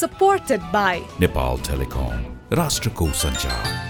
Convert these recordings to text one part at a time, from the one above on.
supported by Nepal Telecom, Rashtrakuta Sanchar.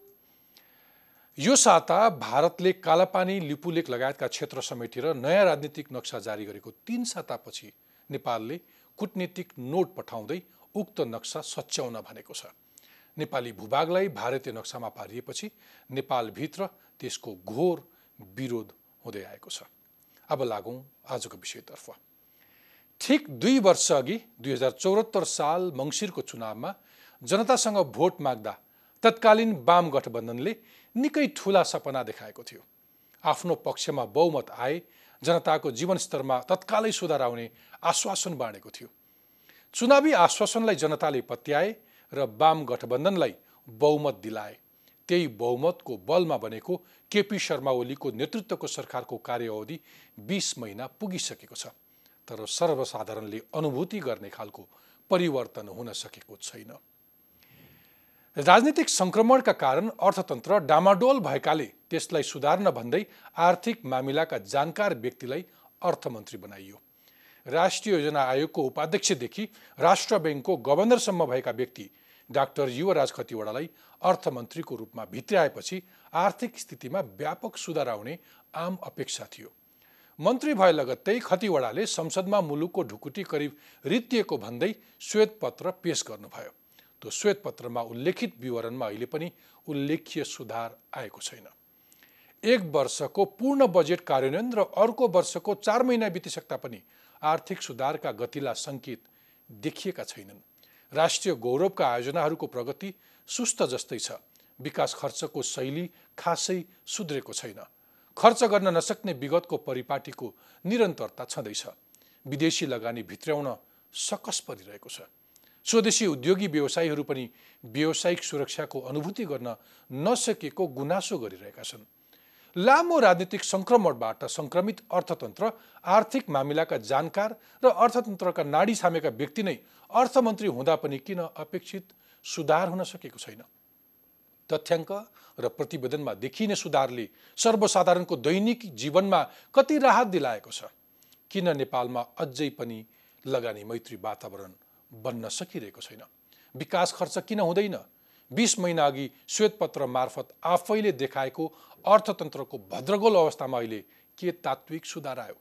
यो साता भारतले कालापानी लिपुलेक लगायतका क्षेत्र समेटेर नयाँ राजनीतिक नक्सा जारी गरेको तिन सातापछि नेपालले कुटनीतिक नोट पठाउँदै उक्त नक्सा सच्याउन भनेको छ। नेपाली भूभागलाई भारतीय नक्सामा पारिएपछि नेपालभित्र त्यसको घोर विरोध हुँदै आएको छ। अब लागौँ आजको विषयतर्फ। ठिक दुई वर्ष अघि दुई हजार चौहत्तर साल मङ्सिरको चुनावमा जनतासँग भोट माग्दा तत्कालीन वाम गठबन्धनले निकै ठुला सपना देखाएको थियो। आफ्नो पक्षमा बहुमत आए जनताको जीवनस्तरमा तत्कालै सुधार आउने आश्वासन बाँडेको थियो। चुनावी आश्वासनलाई जनताले पत्याए र वाम गठबन्धनलाई बहुमत दिलाए। त्यही बहुमतको बलमा बनेको केपी शर्मा ओलीको नेतृत्वको सरकारको कार्यावधि बिस महिना पुगिसकेको छ तर सर्वसाधारणले अनुभूति गर्ने खालको परिवर्तन हुन सकेको छैन। राजनीतिक सङ्क्रमणका कारण अर्थतन्त्र डामाडोल भएकाले त्यसलाई सुधार्न भन्दै आर्थिक मामिलाका जानकार व्यक्तिलाई अर्थमन्त्री बनाइयो। राष्ट्रिय योजना आयोगको उपाध्यक्षदेखि राष्ट्र ब्याङ्कको गभर्नरसम्म भएका व्यक्ति डाक्टर युवराज खतिवडालाई अर्थमन्त्रीको रूपमा भित्र्याएपछि आर्थिक स्थितिमा व्यापक सुधार आउने आम अपेक्षा थियो। मन्त्री भए लगत्तै खतिवडाले संसदमा मुलुकको ढुकुटी करिब रित्तिएको भन्दै श्वेतपत्र पेश गर्नुभयो। त्यो श्वेतपत्रमा उल्लेखित विवरणमा अहिले पनि उल्लेख्य सुधार आएको छैन। एक वर्षको पूर्ण बजेट कार्यान्वयन र अर्को वर्षको चार महिना बितिसक्दा पनि आर्थिक सुधारका गतिला सङ्केत देखिएका छैनन्। राष्ट्रिय गौरवका आयोजनाहरूको प्रगति सुस्त जस्तै छ। विकास खर्चको शैली खासै सुध्रेको छैन। खर्च गर्न नसक्ने विगतको परिपाटीको निरन्तरता छँदैछ। विदेशी लगानी भित्र्याउन सकस परिरहेको छ। स्वदेशी उद्योगी व्यवसायीहरू पनि व्यावसायिक सुरक्षाको अनुभूति गर्न नसकेको गुनासो गरिरहेका छन्। लामो राजनीतिक सङ्क्रमणबाट सङ्क्रमित अर्थतन्त्र आर्थिक मामिलाका जानकार र अर्थतन्त्रका नाडी छामेका व्यक्ति नै अर्थमन्त्री हुँदा पनि किन अपेक्षित सुधार हुन सकेको छैन? तथ्याङ्क र प्रतिवेदनमा देखिने सुधारले सर्वसाधारणको दैनिक जीवनमा कति राहत दिलाएको छ? किन नेपालमा अझै पनि लगानी मैत्री वातावरण बन्न सकिरहेको छैन। विकास खर्च किन हुँदैन? बिस महिना अघि श्वेतपत्र मार्फत आफैले देखाएको अर्थतन्त्रको भद्रगोल अवस्थामा अहिले के तात्विक सुधार आयो?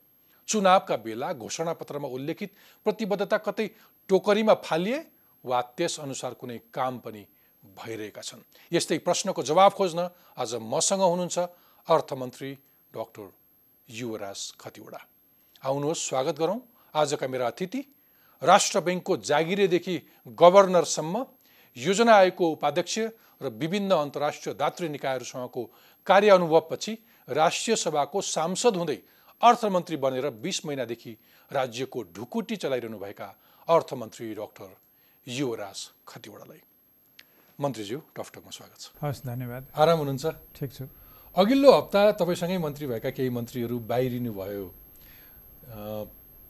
चुनावका बेला घोषणापत्रमा उल्लेखित प्रतिबद्धता कतै टोकरीमा फालिए वा त्यसअनुसार कुनै काम पनि भइरहेका छन्? यस्तै प्रश्नको जवाब खोज्न आज मसँग हुनुहुन्छ अर्थमन्त्री डक्टर युवराज खतिवडा। आउनुहोस् स्वागत गरौँ। आजका मेरा अतिथि राष्ट्र ब्याङ्कको जागिरेदेखि गभर्नरसम्म योजना आयोगको उपाध्यक्ष र विभिन्न अन्तर्राष्ट्रिय दातृ निकायहरूसँगको कार्य अनुभवपछि राष्ट्रिय सभाको सांसद हुँदै अर्थमन्त्री बनेर बिस महिनादेखि राज्यको ढुकुटी चलाइरहनुभएका अर्थमन्त्री डाक्टर युवराज खतिवडालाई। मन्त्रीज्यू टफटकमा स्वागत छ। हस् धन्यवाद। आराम हुनुहुन्छ? ठिक छु। अघिल्लो हप्ता तपाईँसँगै मन्त्री भएका केही मन्त्रीहरू बाहिरिनु भयो।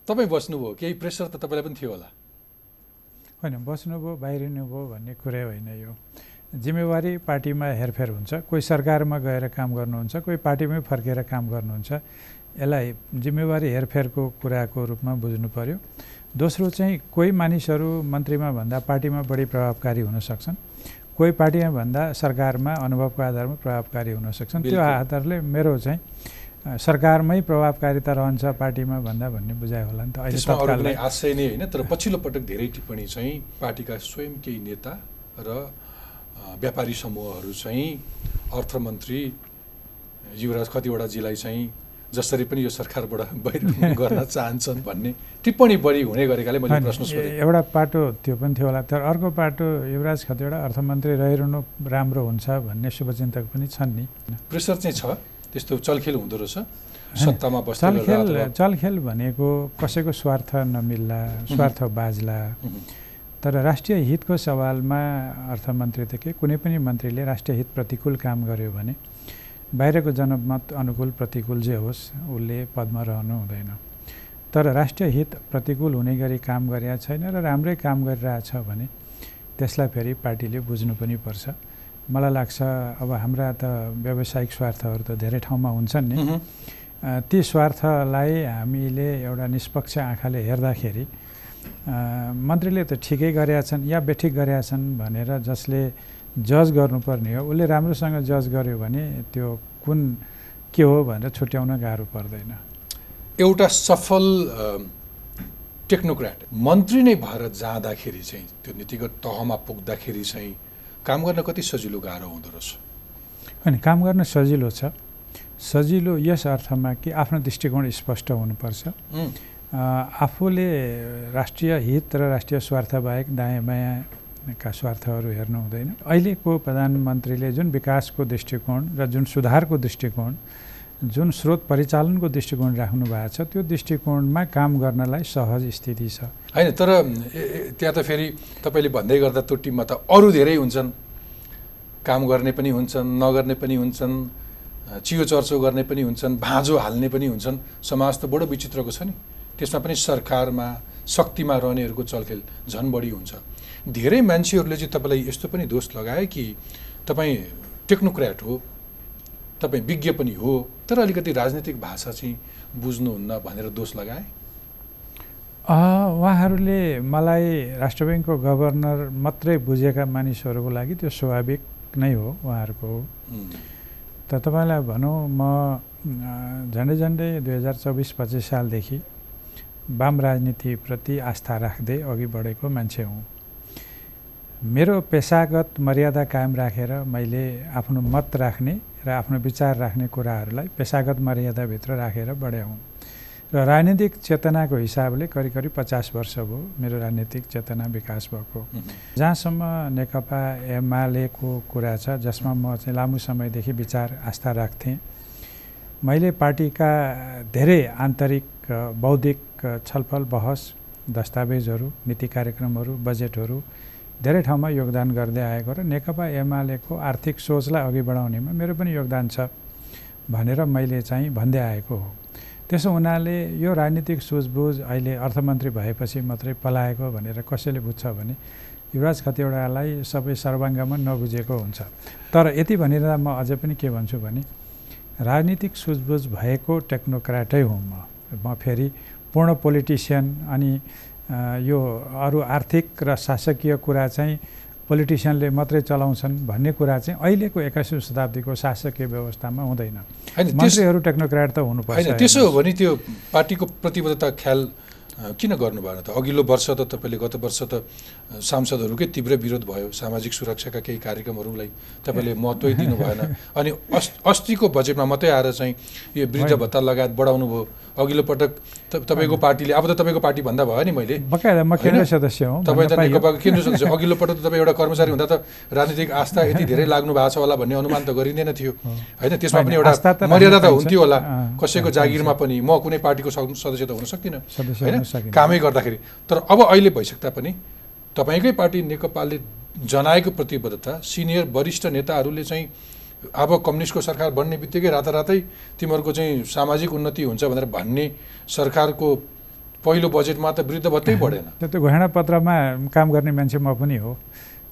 तपाईँ बस्नुभयो केही प्रेसर त तपाईँलाई पनि थियो होला। होइन बस्नुभयो बाहिरिनु भयो भन्ने कुरै होइन यो। जिम्मेवारी पार्टीमा हेरफेर हुन्छ। कोही सरकारमा गएर काम गर्नुहुन्छ कोही पार्टीमै फर्केर काम गर्नुहुन्छ। यसलाई जिम्मेवारी हेरफेरको कुराको रूपमा बुझ्नु पर्यो। दोस्रो चाहिँ कोही मानिसहरू मन्त्रीमा भन्दा पार्टीमा बढी प्रभावकारी हुन सक्छन्। कोही पार्टीमा भन्दा सरकारमा अनुभवको आधारमा प्रभावकारी हुन सक्छन्। त्यो आधारले मेरो चाहिँ सरकारमै प्रभावकारिता रहन्छ पार्टीमा भन्दा भन्ने बुझाइ होला नि त। अहिले आशय नै होइन तर पछिल्लो पटक धेरै टिप्पणी चाहिँ पार्टीका स्वयं केही नेता र व्यापारी समूहहरू चाहिँ अर्थमन्त्री युवराज कतिवटाजीलाई चाहिँ जसरी पनि यो सरकारबाट बाहिर गर्न चाहन्छन् भन्ने टिप्पणी बढी हुने गरेकाले मैले प्रश्न सोधेँ। एउटा पाटो त्यो पनि थियो होला। तर अर्को पाटो युवराज खतिवडा अर्थमन्त्री रहिरहनु राम्रो हुन्छ भन्ने शुभचिन्तक पनि छन् नि। प्रेसर चाहिँ छ। त्यस्तो चलखेल हुँदो रहेछ। सत्तामा चलखेल चलखेल भनेको कसैको स्वार्थ नमिल्ला स्वार्थ बाज्ला। तर राष्ट्रिय हितको सवालमा अर्थमन्त्रीदेखि कुनै पनि मन्त्रीले राष्ट्रिय हित प्रतिकूल काम गर्यो भने बाहिरको जनमत अनुकूल प्रतिकूल जे होस् उसले पदमा रहनु हुँदैन। तर राष्ट्रिय हित प्रतिकूल हुने गरी काम गरेका छैन र राम्रै काम गरिरहेछ भने त्यसलाई फेरि पार्टीले बुझ्नु पनि पर्छ। मलाई लाग्छ अब हाम्रा त व्यावसायिक स्वार्थहरू त धेरै ठाउँमा हुन्छन् नि। ती स्वार्थलाई हामीले एउटा निष्पक्ष आँखाले हेर्दाखेरि मन्त्रीले त ठिकै गरेका छन् या बेठिक गरेका छन् भनेर जसले जज गर्नुपर्ने हो उसले राम्रोसँग जज गर्यो भने त्यो कुन के हो भनेर छुट्याउन गाह्रो पर्दैन। एउटा सफल टेक्नोक्राट मन्त्री नै भएर जाँदाखेरि चाहिँ त्यो नीतिगत तहमा पुग्दाखेरि चाहिँ काम गर्न कति सजिलो गाह्रो हुँदो रहेछ। अनि काम गर्न सजिलो छ। सजिलो यस अर्थमा कि आफ्नो दृष्टिकोण स्पष्ट हुनुपर्छ। आफूले राष्ट्रिय हित र राष्ट्रिय स्वार्थ बाहेक दायाँ बायाँका स्वार्थहरू हेर्नु हुँदैन। अहिलेको प्रधानमन्त्रीले जुन विकासको दृष्टिकोण र जुन सुधारको दृष्टिकोण जुन स्रोत परिचालनको दृष्टिकोण राख्नु भएको छ त्यो दृष्टिकोणमा काम गर्नलाई सहज स्थिति छ। होइन तर त्यहाँ त फेरि तपाईँले भन्दै गर्दा त्यो टिममा त अरू धेरै हुन्छन्। काम गर्ने पनि हुन्छन् नगर्ने पनि हुन्छन् चियो चर्चो गर्ने पनि हुन्छन् भाँजो हाल्ने पनि हुन्छन्। समाज त बडो विचित्रको छ नि। त्यसमा पनि सरकारमा शक्तिमा रहनेहरूको चलखेल झन् बढी हुन्छ। धेरै मान्छेहरूले चाहिँ तपाईँलाई यस्तो पनि दोष लगाए कि तपाईँ टेक्नोक्र्याट हो तपाईँ विज्ञ पनि हो तर अलिकति राजनीतिक भाषा चाहिँ बुझ्नुहुन्न भनेर दोष लगाए? उहाँहरूले मलाई राष्ट्र ब्याङ्कको गभर्नर मात्रै बुझेका मानिसहरूको लागि त्यो स्वाभाविक नै हो उहाँहरूको त तपाईँलाई भनौँ म झन्डै झन्डै दुई हजार चौबिस पच्चिस सालदेखि वाम राजनीतिप्रति आस्था राख्दै अघि बढेको मान्छे हुँ। मेरो पेसागत मर्यादा कायम राखेर मैले आफ्नो मत राख्ने र आफ्नो विचार राख्ने कुराहरूलाई पेसागत मर्यादाभित्र राखेर बढे हुँ र राजनीतिक चेतनाको हिसाबले करिब करिब पचास वर्ष भयो मेरो राजनीतिक चेतना विकास भएको। जहाँसम्म नेकपा एमालेको कुरा छ जसमा म चाहिँ लामो समयदेखि विचार आस्था राख्थेँ। मैले पार्टीका धेरै आन्तरिक बौद्धिक छलफल बहस दस्तावेजहरू नीति कार्यक्रमहरू बजेटहरू धेरै ठाउँमा योगदान गर्दै आएको र नेकपा एमालेको आर्थिक सोचलाई अघि बढाउनेमा मेरो पनि योगदान छ भनेर मैले चाहिँ भन्दै आएको हो। त्यसो हुनाले यो राजनीतिक सुझबुझ अहिले अर्थमन्त्री भएपछि मात्रै पलाएको भनेर कसैले बुझ्छ भने युवराज खतिवडालाई सबै सर्वाङ्गमा नबुझेको हुन्छ। तर यति भनेर म अझै पनि के भन्छु भने राजनीतिक सुझबुझ भएको टेक्नोक्राटै हुँ म। म फेरि पूर्ण पोलिटिसियन अनि यो अरू आर्थिक र शासकीय कुरा चाहिँ पोलिटिसियनले मात्रै चलाउँछन् भन्ने कुरा चाहिँ अहिलेको एक्काइसौँ शताब्दीको शासकीय व्यवस्थामा हुँदैन। मन्त्रीहरू टेक्नोक्राट त हुनुपर्छ होइन त्यसो हो भने त्यो पार्टीको प्रतिबद्धता ख्याल किन गर्नु भएन त? अघिल्लो वर्ष त तपाईँले गत वर्ष त सांसदहरूकै तीव्र विरोध भयो सामाजिक सुरक्षाका केही कार्यक्रमहरूलाई तपाईँले महत्त्वै दिनु भएन अनि अस् अस्तिको बजेटमा मात्रै आएर चाहिँ यो वृद्ध। भत्ता लगायत बढाउनु भयो अघिल्लो पटक तपाईँको पार्टीले अब त तपाईँको पार्टी भन्दा भयो नि मैले। म केन्द्र? सदस्य हुँ तपाईँ त। नेकपाको केन्द्र सदस्य अघिल्लो पटक त तपाईँ एउटा कर्मचारी हुँदा त राजनीतिक आस्था यति धेरै लाग्नु भएको छ होला भन्ने अनुमान त गरिँदैन थियो। होइन? त्यसमा पनि एउटा मर्यादा त हुन्थ्यो होला। कसैको जागिरमा पनि म कुनै पार्टीको सद- सदस्य त हुन सक्दिनँ। होइन। कामै गर्दाखेरि। तर अब अहिले भइसक्दा पनि तपाईँकै पार्टी नेकपाले जनाएको प्रतिबद्धता सिनियर वरिष्ठ नेताहरूले चाहिँ अब कम्युनिस्टको सरकार बन्ने बित्तिकै रातारातै तिमीहरूको चाहिँ सामाजिक उन्नति हुन्छ भनेर भन्ने सरकारको पहिलो बजेटमा त वृद्ध भत्तै बढेन त्यो त घोषणापत्रमा काम गर्ने मान्छे म पनि हो।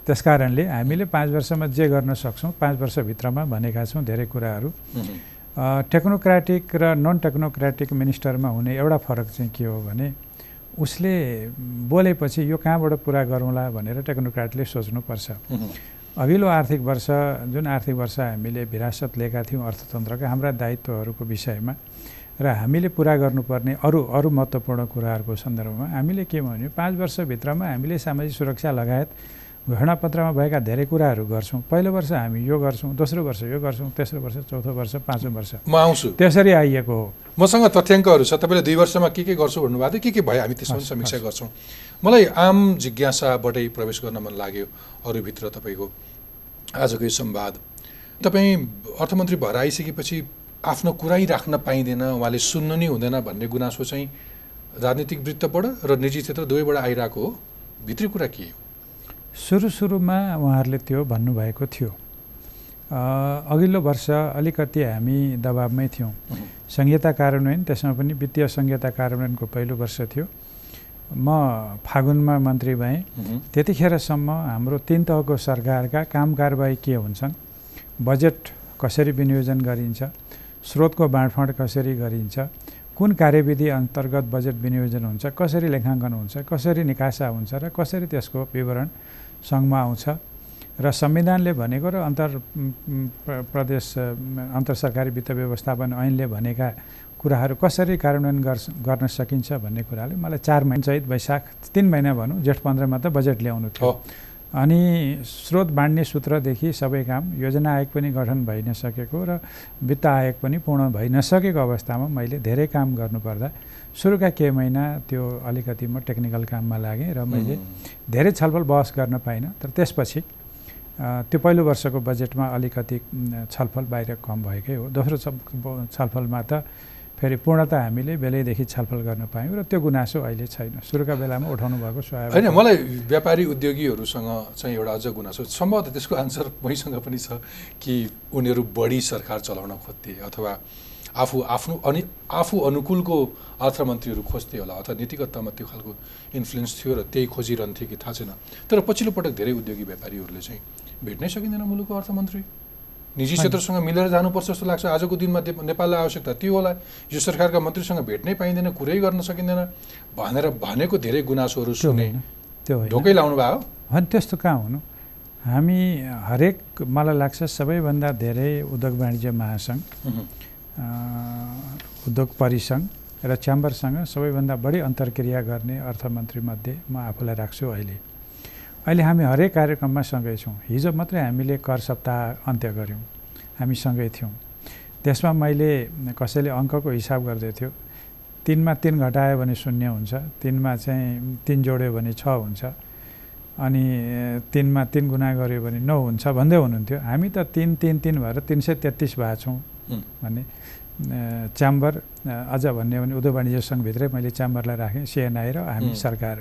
त्यस कारणले हामीले पाँच वर्षमा जे गर्न सक्छौँ पाँच वर्षभित्रमा भनेका छौँ धेरै कुराहरू। टेक्नोक्राटिक र नन टेक्नोक्राटिक मिनिस्टरमा हुने एउटा फरक चाहिँ के हो भने उसले बोलेपछि यो कहाँबाट पुरा गरौँला भनेर टेक्नोक्राटले सोच्नुपर्छ। अघिल्लो आर्थिक वर्ष जुन आर्थिक वर्ष हामीले विरासत लिएका थियौँ अर्थतन्त्रका हाम्रा दायित्वहरूको विषयमा र हामीले पुरा गर्नुपर्ने अरू अरू महत्त्वपूर्ण कुराहरूको सन्दर्भमा हामीले के भन्यो पाँच वर्षभित्रमा हामीले सामाजिक सुरक्षा लगायत घोषणापत्रमा भएका धेरै कुराहरू गर्छौँ। पहिलो वर्ष हामी यो गर्छौँ दोस्रो वर्ष यो गर्छौँ तेस्रो वर्ष चौथो वर्ष पाँचौँ वर्ष। म आउँछु। त्यसरी आइएको हो। मसँग तथ्याङ्कहरू छ तपाईँले दुई वर्षमा के के गर्छु भन्नुभएको थियो के के भयो हामी त्यसमा समीक्षा। गर्छौँ। मलाई आम जिज्ञासाबाटै प्रवेश गर्न मन लाग्यो अरूभित्र तपाईँको। आजको यो संवाद। तपाईँ अर्थमन्त्री भएर आइसकेपछि आफ्नो कुरै राख्न पाइँदैन उहाँले सुन्नु नै हुँदैन भन्ने गुनासो चाहिँ राजनीतिक वृत्तबाट र निजी क्षेत्र दुवैबाट आइरहेको हो। भित्री कुरा के हो? सुरु सुरुमा उहाँहरूले त्यो भन्नुभएको थियो। अघिल्लो वर्ष अलिकति हामी दबाबमै थियौँ। संहिता कार्यान्वयन त्यसमा पनि वित्तीय संहिता कार्यान्वयनको पहिलो वर्ष थियो। म फागुनमा मन्त्री भएँ। त्यतिखेरसम्म हाम्रो तिन तहको सरकारका काम कारबाही के हुन्छन्? बजेट कसरी विनियोजन गरिन्छ? स्रोतको बाँडफाँड कसरी गरिन्छ? कुन कार्यविधि अन्तर्गत बजेट विनियोजन हुन्छ? कसरी लेखाङ्कन हुन्छ? कसरी निकासा हुन्छ? र कसरी त्यसको विवरण सङ्घमा आउँछ? र संविधानले भनेको र अन्तर प्रदेश अन्तर सरकारी वित्त व्यवस्थापन ऐनले भनेका कुराहरू कसरी कार्यान्वयन गर्छ गर्न सकिन्छ भन्ने कुराले मलाई चार महिना चैत वैशाख तिन महिना भनौँ जेठ पन्ध्रमा त बजेट ल्याउनु थियो। अनि स्रोत बाँड्ने सूत्रदेखि सबै काम योजना आयोग पनि गठन भइ नसकेको र वित्त आयोग पनि पूर्ण भइ नसकेको अवस्थामा मैले धेरै काम गर्नुपर्दा सुरुका केही महिना त्यो अलिकति म टेक्निकल काममा लागेँ र मैले धेरै छलफल बहस गर्न पाइनँ। तर त्यसपछि त्यो पहिलो वर्षको बजेटमा अलिकति छलफल बाहिर कम भएकै हो। दोस्रो छलफलमा त फेरि पूर्णतः हामीले बेलैदेखि छलफल गर्न पायौँ र त्यो गुनासो अहिले छैन। सुरुका बेलामा उठाउनु भएको स्वाभाविक होइन। मलाई व्यापारी उद्योगीहरूसँग चाहिँ एउटा अझ गुनासो सम्भवतः त्यसको आन्सर मैसँग पनि छ कि उनीहरू बढी सरकार चलाउन खोज्थे अथवा आफू आफ्नो अनि आफू अनुकूलको अर्थमन्त्रीहरू खोज्थे होला अथवा नीतिगत तहमा त्यो खालको इन्फ्लुएन्स थियो र त्यही खोजिरहन्थे कि थाहा छैन। तर पछिल्लो पटक धेरै उद्योगी व्यापारीहरूले चाहिँ भेट्नै सकिँदैन मुलुकको अर्थमन्त्री। निजी। क्षेत्रसँग मिलेर जानुपर्छ जस्तो लाग्छ। आजको दिनमा नेपाललाई आवश्यकता त्यो होला। यो सरकारका मन्त्रीसँग भेट्नै पाइँदैन कुरै गर्न सकिँदैन। भनेर भनेको धेरै गुनासोहरू सुने। त्यो ढोकै लाउनु भयो? होइन त्यस्तो कहाँ हुनु? हामी हरेक मलाई लाग्छ सबैभन्दा धेरै उद्योग वाणिज्य महासङ्घ उद्योग परिसङ्घ र च्याम्बरसँग सबैभन्दा बढी अन्तर्क्रिया गर्ने अर्थमन्त्रीमध्ये म आफूलाई राख्छु अहिले। अहिले हामी हरेक कार्यक्रममा सँगै छौँ। हिजो मात्रै हामीले कर सप्ताह अन्त्य गऱ्यौँ। हामी सँगै थियौँ। त्यसमा मैले कसैले अङ्कको हिसाब गर्दै थियो। तिनमा तिन घटायो भने शून्य हुन्छ तिनमा चाहिँ तिन जोड्यो भने छ हुन्छ अनि तिनमा तिन गुणा गऱ्यो भने नौ हुन्छ भन्दै हुनुहुन्थ्यो। हामी त तिन तिन तिन भएर तिन सय तेत्तिस भएको छौँ अ, च्याम्बर अझ भन्यो भने उद्योग वाणिज्य सङ्घभित्रै मैले च्याम्बरलाई राखेँ सिएनआई र हामी. सरकार।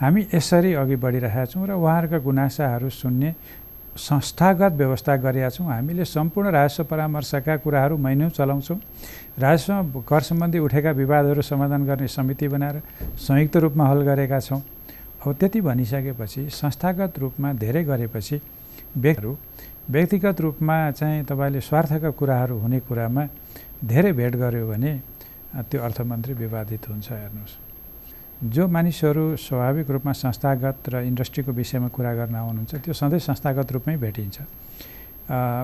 हामी यसरी अघि बढिरहेका छौँ र उहाँहरूका गुनासाहरू सुन्ने संस्थागत व्यवस्था गरेका छौँ। हामीले सम्पूर्ण राजस्व परामर्शका कुराहरू महिनौ चलाउँछौँ। राजस्व कर सम्बन्धी उठेका विवादहरू समाधान गर्ने समिति बनाएर संयुक्त रूपमा हल गरेका छौँ। अब त्यति भनिसकेपछि संस्थागत रूपमा धेरै गरेपछि व्यक्तिहरू व्यक्तिगत रूपमा चाहिँ तपाईँले स्वार्थका कुराहरू हुने कुरामा धेरै भेट गऱ्यो भने त्यो अर्थमन्त्री विवादित हुन्छ हेर्नुहोस्। जो मानिसहरू स्वाभाविक रूपमा संस्थागत र इन्डस्ट्रीको विषयमा कुरा गर्न आउनुहुन्छ त्यो सधैँ संस्थागत रूपमै भेटिन्छ।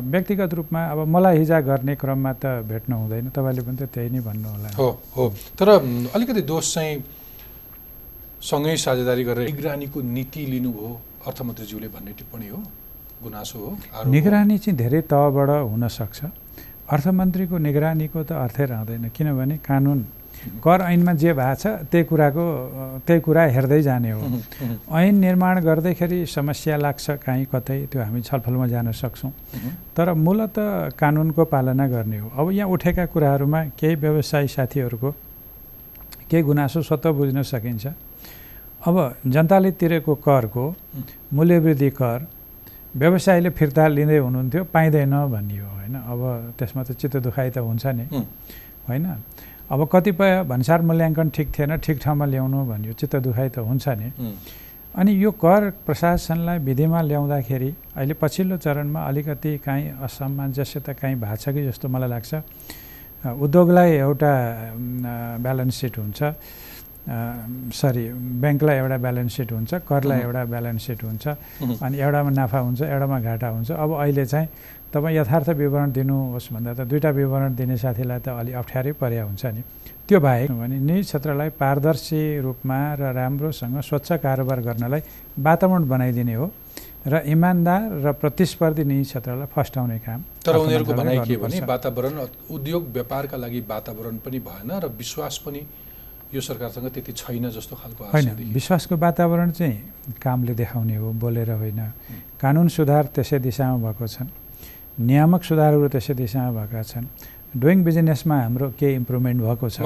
व्यक्तिगत रूपमा अब मलाई हिजा गर्ने क्रममा त भेट्नु हुँदैन तपाईँले पनि त त्यही नै भन्नु होला हो हो। तर अलिकति दोष चाहिँ सँगै साझेदारी गरेर निगरानीको नीति लिनुभयो अर्थमन्त्रीज्यूले भन्ने टिप्पणी हो गुनासो हो। निगरानी चाहिँ धेरै तहबाट हुनसक्छ अर्थमन्त्रीको निगरानीको त अर्थै रहँदैन किनभने कानुन कर ऐनमा जे भएको छ त्यही कुराको त्यही कुरा हेर्दै जाने हो। ऐन निर्माण गर्दैखेरि समस्या लाग्छ काहीँ कतै त्यो हामी छलफलमा जान सक्छौँ। तर मूलत कानुनको पालना गर्ने हो। अब यहाँ उठेका कुराहरूमा केही व्यवसायी साथीहरूको केही गुनासो स्वतः बुझ्न सकिन्छ। अब जनताले तिरेको करको मूल्यवृद्धि कर व्यवसायीले फिर्ता लिँदै हुनुहुन्थ्यो पाइँदैन भनियो होइन? अब त्यसमा त चित्त दुखाइ त हुन्छ नि। होइन? अब कतिपय भन्सार मूल्याङ्कन ठिक थिएन ठिक ठाउँमा ल्याउनु भन्यो चित्त दुखाइ त हुन्छ नि। अनि यो कर प्रशासनलाई विधिमा ल्याउँदाखेरि अहिले पछिल्लो चरणमा अलिकति काहीँ असमञ्जस्यता काहीँ भएको छ कि जस्तो मलाई लाग्छ। उद्योगलाई एउटा ब्यालेन्स सिट हुन्छ। सरी ब्याङ्कलाई एउटा ब्यालेन्स सिट हुन्छ करलाई एउटा ब्यालेन्स सिट हुन्छ। अनि एउटामा नाफा हुन्छ एउटामा घाटा हुन्छ। अब अहिले चाहिँ तपाईँ यथार्थ विवरण दिनुहोस् भन्दा त दुईवटा विवरण दिने साथीलाई त अलि अप्ठ्यारै पर्या हुन्छ नि। त्यो बाहेक भने निजी क्षेत्रलाई पारदर्शी रूपमा र राम्रोसँग स्वच्छ कारोबार गर्नलाई वातावरण बनाइदिने हो र इमान्दार र प्रतिस्पर्धी निजी क्षेत्रलाई फस्टाउने काम तर उनीहरूको भनाइ के भने वातावरण उद्योग व्यापारका लागि वातावरण पनि भएन र विश्वास पनि यो सरकारसँग त्यति छैन जस्तो खालको होइन विश्वासको वातावरण चाहिँ कामले देखाउने हो बोलेर होइन। कानुन सुधार त्यसै दिशामा भएको छन्। नियामक सुधारहरू त्यसै दिशामा भएका छन्। डुइङ बिजनेसमा हाम्रो केही इम्प्रुभमेन्ट भएको छ।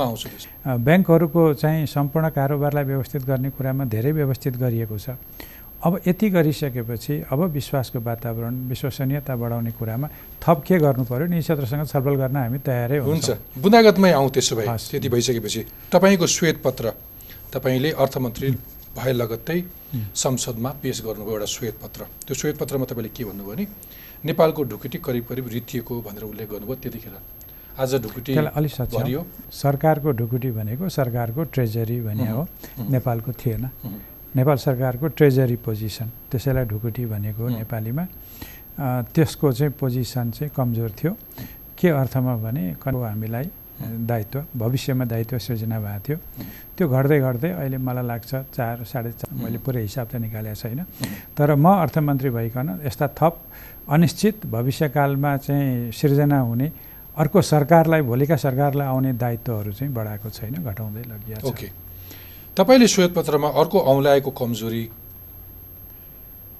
ब्याङ्कहरूको चाहिँ सम्पूर्ण कारोबारलाई व्यवस्थित गर्ने कुरामा धेरै व्यवस्थित गरिएको छ। अब यति गरिसकेपछि अब विश्वासको वातावरण विश्वसनीयता बढाउने कुरामा थप के गर्नु पर्यो? निजी क्षेत्रसँग छलफल गर्न हामी तयारै हुन्छ। बुनागतमै आउँ त्यसो भए। त्यति भइसकेपछि तपाईँको श्वेत पत्र तपाईँले अर्थमन्त्री भए लगत्तै संसदमा पेस गर्नुभयो एउटा श्वेत पत्र। त्यो श्वेत पत्रमा तपाईँले के भन्नुभयो भने नेपालको ढुकुटी करिब करिब रिथिएको भनेर उल्लेख गर्नुभयो त्यतिखेर। आज ढुकुटी अलिक भरियो। सरकारको ढुकुटी भनेको सरकारको ट्रेजरी भने हो नेपालको थिएन। नेपाल सरकारको ट्रेजरी पोजिसन त्यसैलाई ढुकुटी भनेको नेपालीमा। त्यसको चाहिँ पोजिसन चाहिँ कमजोर थियो। के अर्थमा भने हामीलाई दायित्व भविष्यमा दायित्व सृजना भएको थियो। त्यो घट्दै घट्दै अहिले मलाई लाग्छ चार साढे चार मैले पुरै हिसाब त निकालेको छैन। तर म अर्थमन्त्री भइकन यस्ता थप अनिश्चित भविष्यकालमा चाहिँ सिर्जना हुने अर्को सरकारलाई भोलिका सरकारलाई आउने दायित्वहरू चाहिँ बढाएको छैन घटाउँदै लगिएको ओके। तपाईँले श्वेतपत्रमा अर्को औँलाएको कमजोरी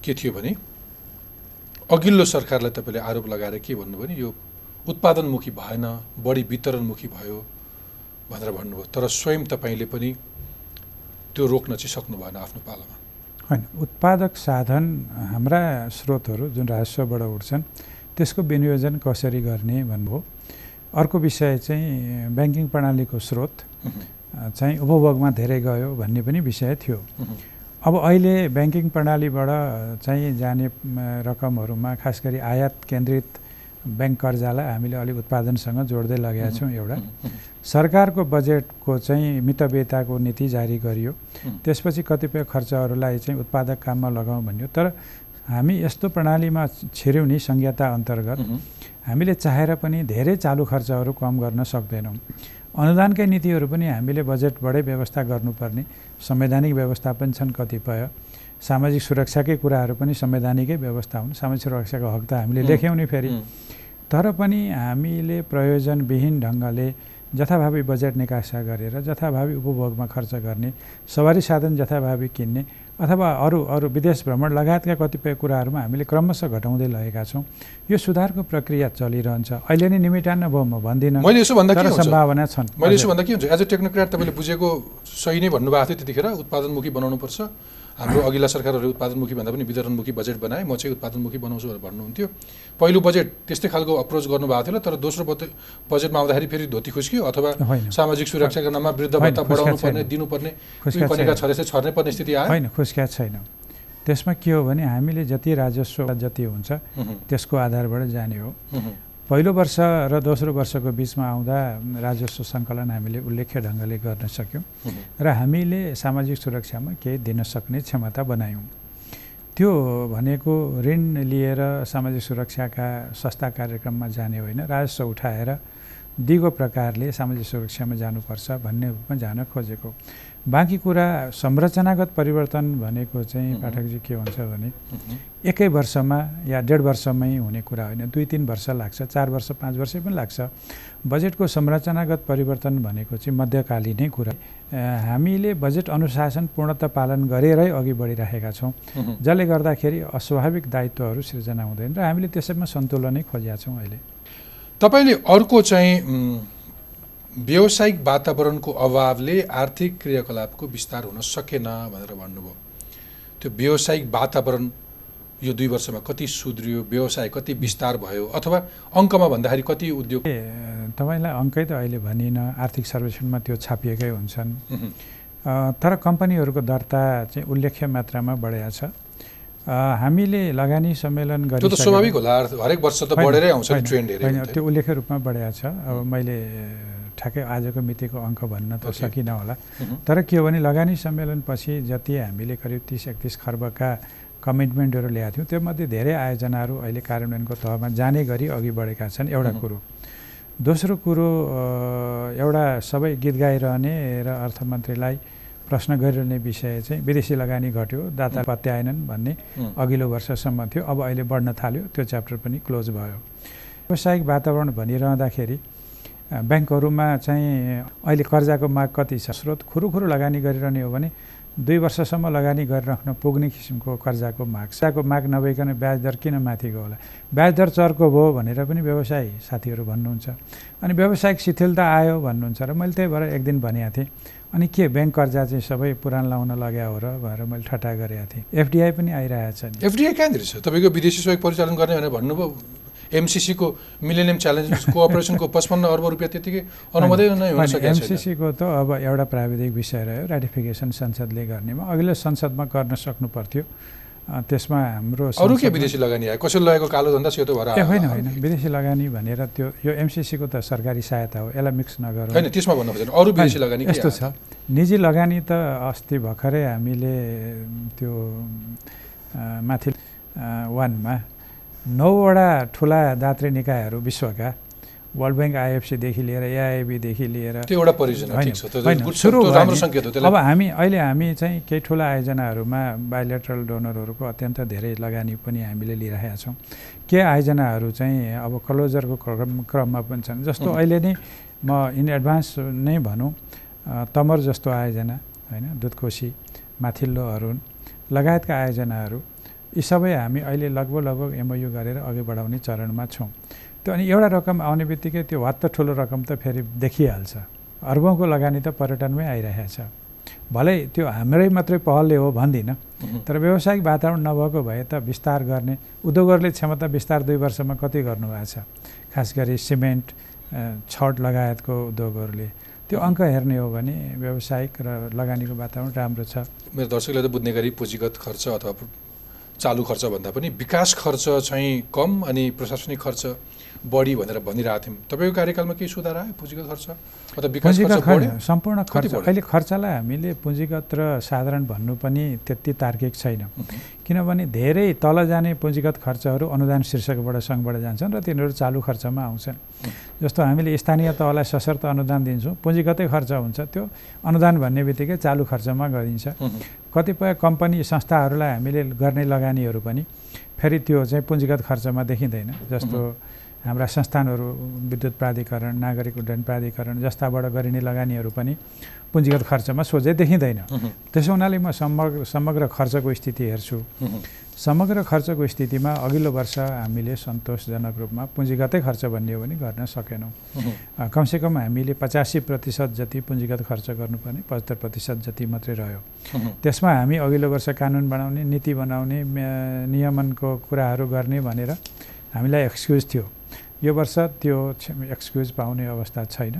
के थियो भने अघिल्लो सरकारलाई तपाईँले आरोप लगाएर के भन्नुभयो भने यो उत्पादनमुखी भएन बढी वितरणमुखी भयो भनेर भन्नुभयो। तर स्वयं तपाईँले पनि त्यो रोक्न चाहिँ सक्नु भएन आफ्नो पालामा। होइन उत्पादक साधन हाम्रा स्रोतहरू जुन राजस्वबाट उठ्छन् त्यसको विनियोजन कसरी गर्ने भन्नुभयो। अर्को विषय चाहिँ ब्याङ्किङ प्रणालीको स्रोत चाहिँ उपभोगमा धेरै गयो भन्ने पनि विषय थियो। अब अहिले ब्याङ्किङ प्रणालीबाट चाहिँ जाने रकमहरूमा खास गरी आयात केन्द्रित ब्याङ्क कर्जालाई हामीले अलिक उत्पादनसँग जोड्दै लगेका छौँ एउटा। सरकारको बजेटको चाहिँ मितव्ययताको नीति जारी गरियो। त्यसपछि कतिपय खर्चहरूलाई चाहिँ उत्पादक काममा लगाउँ भन्यो। तर हामी यस्तो प्रणालीमा छिर्यौँ नि संहिता अन्तर्गत। हामीले चाहेर पनि धेरै चालु खर्चहरू कम गर्न सक्दैनौँ। अनुदानकै नीतिहरू पनि हामीले बजेटबाटै व्यवस्था गर्नुपर्ने। संवैधानिक व्यवस्था पनि छन् कतिपय। सामाजिक सुरक्षाकै कुराहरू पनि संवैधानिकै व्यवस्था हुन्। सामाजिक सुरक्षाको हक त हामीले लेख्यौँ नि फेरि। तर पनि हामीले प्रयोजनविहीन ढङ्गले जथाभावी बजेट निकासा गरेर जथाभावी उपभोगमा खर्च गर्ने सवारी साधन जथाभावी किन्ने अथवा अरू अरू विदेश भ्रमण लगायतका कतिपय कुराहरूमा हामीले क्रमशः घटाउँदै लगेका छौँ यो सुधारको प्रक्रिया चलिरहन्छ। अहिले नै निमिटान्न भयो म भन्दिनँ। मैले यसो भन्दा के सम्भावना छन्। मैले यसो भन्दा के हुन्छ? एज अ टेक्नोक्राट तपाईँले बुझेको सही नै भन्नुभएको थियो त्यतिखेर उत्पादनमुखी बनाउनुपर्छ। हाम्रो अघिल्ला सरकारहरू उत्पादनमुखी भन्दा पनि वितरणमुखी बजेट बनाए म चाहिँ उत्पादनमुखी बनाउँछु भनेर भन्नुहुन्थ्यो। पहिलो बजेट त्यस्तै खालको अप्रोच गर्नुभएको थियो तर दोस्रो बजेटमा आउँदाखेरि फेरि धोती खुस्कियो अथवा सामाजिक सुरक्षाको नाममा वृद्ध भत्ता बढाउनु पर्ने दिनुपर्ने कनेका छरे छर्नै पर्ने स्थिति आयो। होइन खुस्किया छैन। त्यसमा के हो भने हामीले जति राजस्व जति हुन्छ त्यसको आधारबाट जाने हो। पहिलो वर्ष र दोस्रो वर्षको बिचमा आउँदा राजस्व सङ्कलन हामीले उल्लेख्य ढङ्गले गर्न सक्यौँ र हामीले सामाजिक सुरक्षामा केही दिन सक्ने क्षमता बनायौँ। त्यो भनेको ऋण लिएर सामाजिक सुरक्षाका संस्था कार्यक्रममा जाने होइन राजस्व उठाएर दिगो प्रकारले सामाजिक सुरक्षामा जानुपर्छ भन्ने रूपमा जान खोजेको। बाँकी कुरा संरचनागत परिवर्तन भनेको चाहिँ पाठकजी के हुन्छ भने एकै वर्षमा या डेढ वर्षमै हुने कुरा होइन दुई तिन वर्ष लाग्छ चार वर्ष पाँच वर्ष पनि लाग्छ। बजेटको संरचनागत परिवर्तन भनेको चाहिँ मध्यकालीनै कुरा। हामीले बजेट अनुशासन पूर्णत पालन गरेरै अघि बढिराखेका छौँ। जसले गर्दाखेरि अस्वाभाविक दायित्वहरू सिर्जना हुँदैन र हामीले त्यसैमा सन्तुलनै खोजेका छौँ अहिले। तपाईँले अर्को चाहिँ व्यावसायिक वातावरणको अभावले आर्थिक क्रियाकलापको विस्तार हुन सकेन भनेर भन्नुभयो। त्यो व्यावसायिक वातावरण यो दुई वर्षमा कति सुध्रियो व्यवसाय कति विस्तार भयो अथवा अङ्कमा भन्दाखेरि कति उद्योग तपाईँलाई अङ्कै त अहिले भनिनँ आर्थिक सर्वेक्षणमा त्यो छापिएकै हुन्छन्। तर कम्पनीहरूको दर्ता चाहिँ उल्लेख्य मात्रामा बढेको छ। हामीले लगानी सम्मेलन गरेर स्वाभाविक होला हरेक वर्ष त बढेरै आउँछ त्यो उल्लेख्य रूपमा बढेको छ। अब मैले ठ्याक्कै आजको मितिको अङ्क भन्न त. सकिनँ होला। तर के हो भने लगानी सम्मेलनपछि जति हामीले करिब तिस एकतिस खर्बका कमिटमेन्टहरू ल्याएको थियौँ त्योमध्ये धेरै आयोजनाहरू अहिले कार्यान्वयनको तहमा जाने गरी अघि बढेका छन् एउटा। कुरो दोस्रो कुरो एउटा सबै गीत गाइरहने र अर्थमन्त्रीलाई प्रश्न गरिरहने विषय चाहिँ विदेशी लगानी घट्यो दाता। पत्याएनन् भन्ने। अघिल्लो वर्षसम्म थियो अब अहिले बढ्न थाल्यो त्यो च्याप्टर पनि क्लोज भयो व्यावसायिक वातावरण भनिरहँदाखेरि ब्याङ्कहरूमा चाहिँ अहिले कर्जाको माग कति छ? स्रोत खुरुखुरु लगानी गरिरहने हो भने दुई वर्षसम्म लगानी गरिराख्न पुग्ने किसिमको कर्जाको माग कर्जाको माग नभइकन ब्याज दर किन माथि गयो होला? ब्याज दर चर्को भयो भनेर पनि व्यवसायी साथीहरू भन्नुहुन्छ। अनि व्यावसायिक शिथिलता आयो भन्नुहुन्छ र मैले त्यही भएर एक दिन भनेको थिएँ अनि के ब्याङ्क कर्जा चाहिँ सबै पुरान लाउन लाग्यो हो र? भनेर मैले ठट्टा गरेको थिएँ। एफडिआई पनि आइरहेको छ एफडिआई कहाँनिर छ? तपाईँको विदेशी सहयोग परिचालन गर्ने भनेर भन्नुभयो। एमसिसीको मिलेनियम च्यालेन्ज कोअपरेसनको पचपन्न अर्ब रुपियाँ त्यतिकै अनुमोदन नै हुन सकेको एमसिसीको त अब एउटा प्राविधिक विषय रह्यो राटिफिकेसन संसदले गर्नेमा। अघिल्लो संसदमा गर्न सक्नु पर्थ्यो। त्यसमा हाम्रो अरू के विदेशी लगानी आयो? कसैले लगेको कालो धन्दा सेतो भएर ए होइन? होइन। विदेशी लगानी भनेर त्यो यो एमसिसीको त सरकारी सहायता हो। यसलाई मिक्स नगरौँ। होइन त्यसमा भन्नु खोजेन। अरू विदेशी लगानी यस्तो? छ। निजी लगानी त अस्ति भर्खरै हामीले त्यो माथि वानमा नौवटा ठुला दात्री निकायहरू विश्वका वर्ल्ड ब्याङ्क आइएफसीदेखि लिएर एआइबीदेखि लिएर होइन, अब हामी अहिले हामी चाहिँ केही ठुला आयोजनाहरूमा बायोलेट्रल डोनरहरूको अत्यन्त धेरै लगानी पनि हामीले लिइरहेका छौँ। के आयोजनाहरू चाहिँ अब क्लोजरको क्रम क्रममा पनि छन्? जस्तो. अहिले नै म इन एडभान्स नै भनौँ तमर जस्तो आयोजना होइन दुधकोशी माथिल्लो अरुण लगायतका आयोजनाहरू यी सबै हामी अहिले लगभग लगभग एमओयु गरेर अघि बढाउने चरणमा छौँ। त्यो अनि एउटा रकम आउने बित्तिकै त्यो हत्त ठुलो रकम त फेरि देखिहाल्छ। अर्बौँको लगानी त पर्यटनमै आइरहेको छ। भलै त्यो हाम्रै मात्रै पहलले हो भन्दिनँ। तर व्यावसायिक वातावरण नभएको भए त विस्तार गर्ने उद्योगहरूले क्षमता विस्तार दुई वर्षमा कति गर्नुभएको छ? खास गरी सिमेन्ट छड लगायतको उद्योगहरूले। त्यो अङ्क हेर्ने हो भने व्यावसायिक र लगानीको वातावरण राम्रो छ। मेरो दर्शकले त बुझ्ने गरी पुँजीगत खर्च अथवा चालु खर्च भन्दा पनि विकास खर्च चाहिँ कम अनि प्रशासनिक खर्च बढी भनेर भनिरहेको थियौँ। तपाईँको कार्यकालमा केही सुधार आयो? पुँजीगत खर्च? अथवा विकास पुँजीगत खर्च सम्पूर्ण खर्च? अहिले खर्चलाई हामीले पुँजीगत र साधारण भन्नु पनि त्यति तार्किक छैन। किनभने धेरै तल जाने पुँजीगत खर्चहरू अनुदान शीर्षकबाट सङ्घबाट जान्छन् र तिनीहरू चालु खर्चमा आउँछन्। जस्तो हामीले स्थानीय तहलाई सशर्त अनुदान दिन्छौँ पुँजीगतै खर्च हुन्छ त्यो अनुदान भन्ने बित्तिकै चालु खर्चमा गरिन्छ। कतिपय कम्पनी संस्थाहरूलाई हामीले गर्ने लगानीहरू पनि फेरि त्यो चाहिँ पुँजीगत खर्चमा देखिँदैन जस्तो हाम्रा संस्थानहरू विद्युत प्राधिकरण नागरिक उड्डयन प्राधिकरण जस्ताबाट गरिने लगानीहरू पनि पुँजीगत खर्चमा सोझै देखिँदैन। त्यसो हुनाले म समग्र समग्र खर्चको स्थिति हेर्छु। समग्र खर्चको स्थितिमा अघिल्लो वर्ष हामीले सन्तोषजनक रूपमा पुँजीगतै खर्च भन्ने हो भने गर्न सकेनौँ कमसेकम हामीले पचासी प्रतिशत जति पुँजीगत खर्च गर्नुपर्ने पचहत्तर प्रतिशत जति मात्रै रह्यो। त्यसमा हामी अघिल्लो वर्ष कानुन बनाउने नीति बनाउने नियमनको कुराहरू गर्ने भनेर हामीलाई एक्सक्युज थियो यो वर्ष त्यो एक्सक्युज पाउने अवस्था छैन।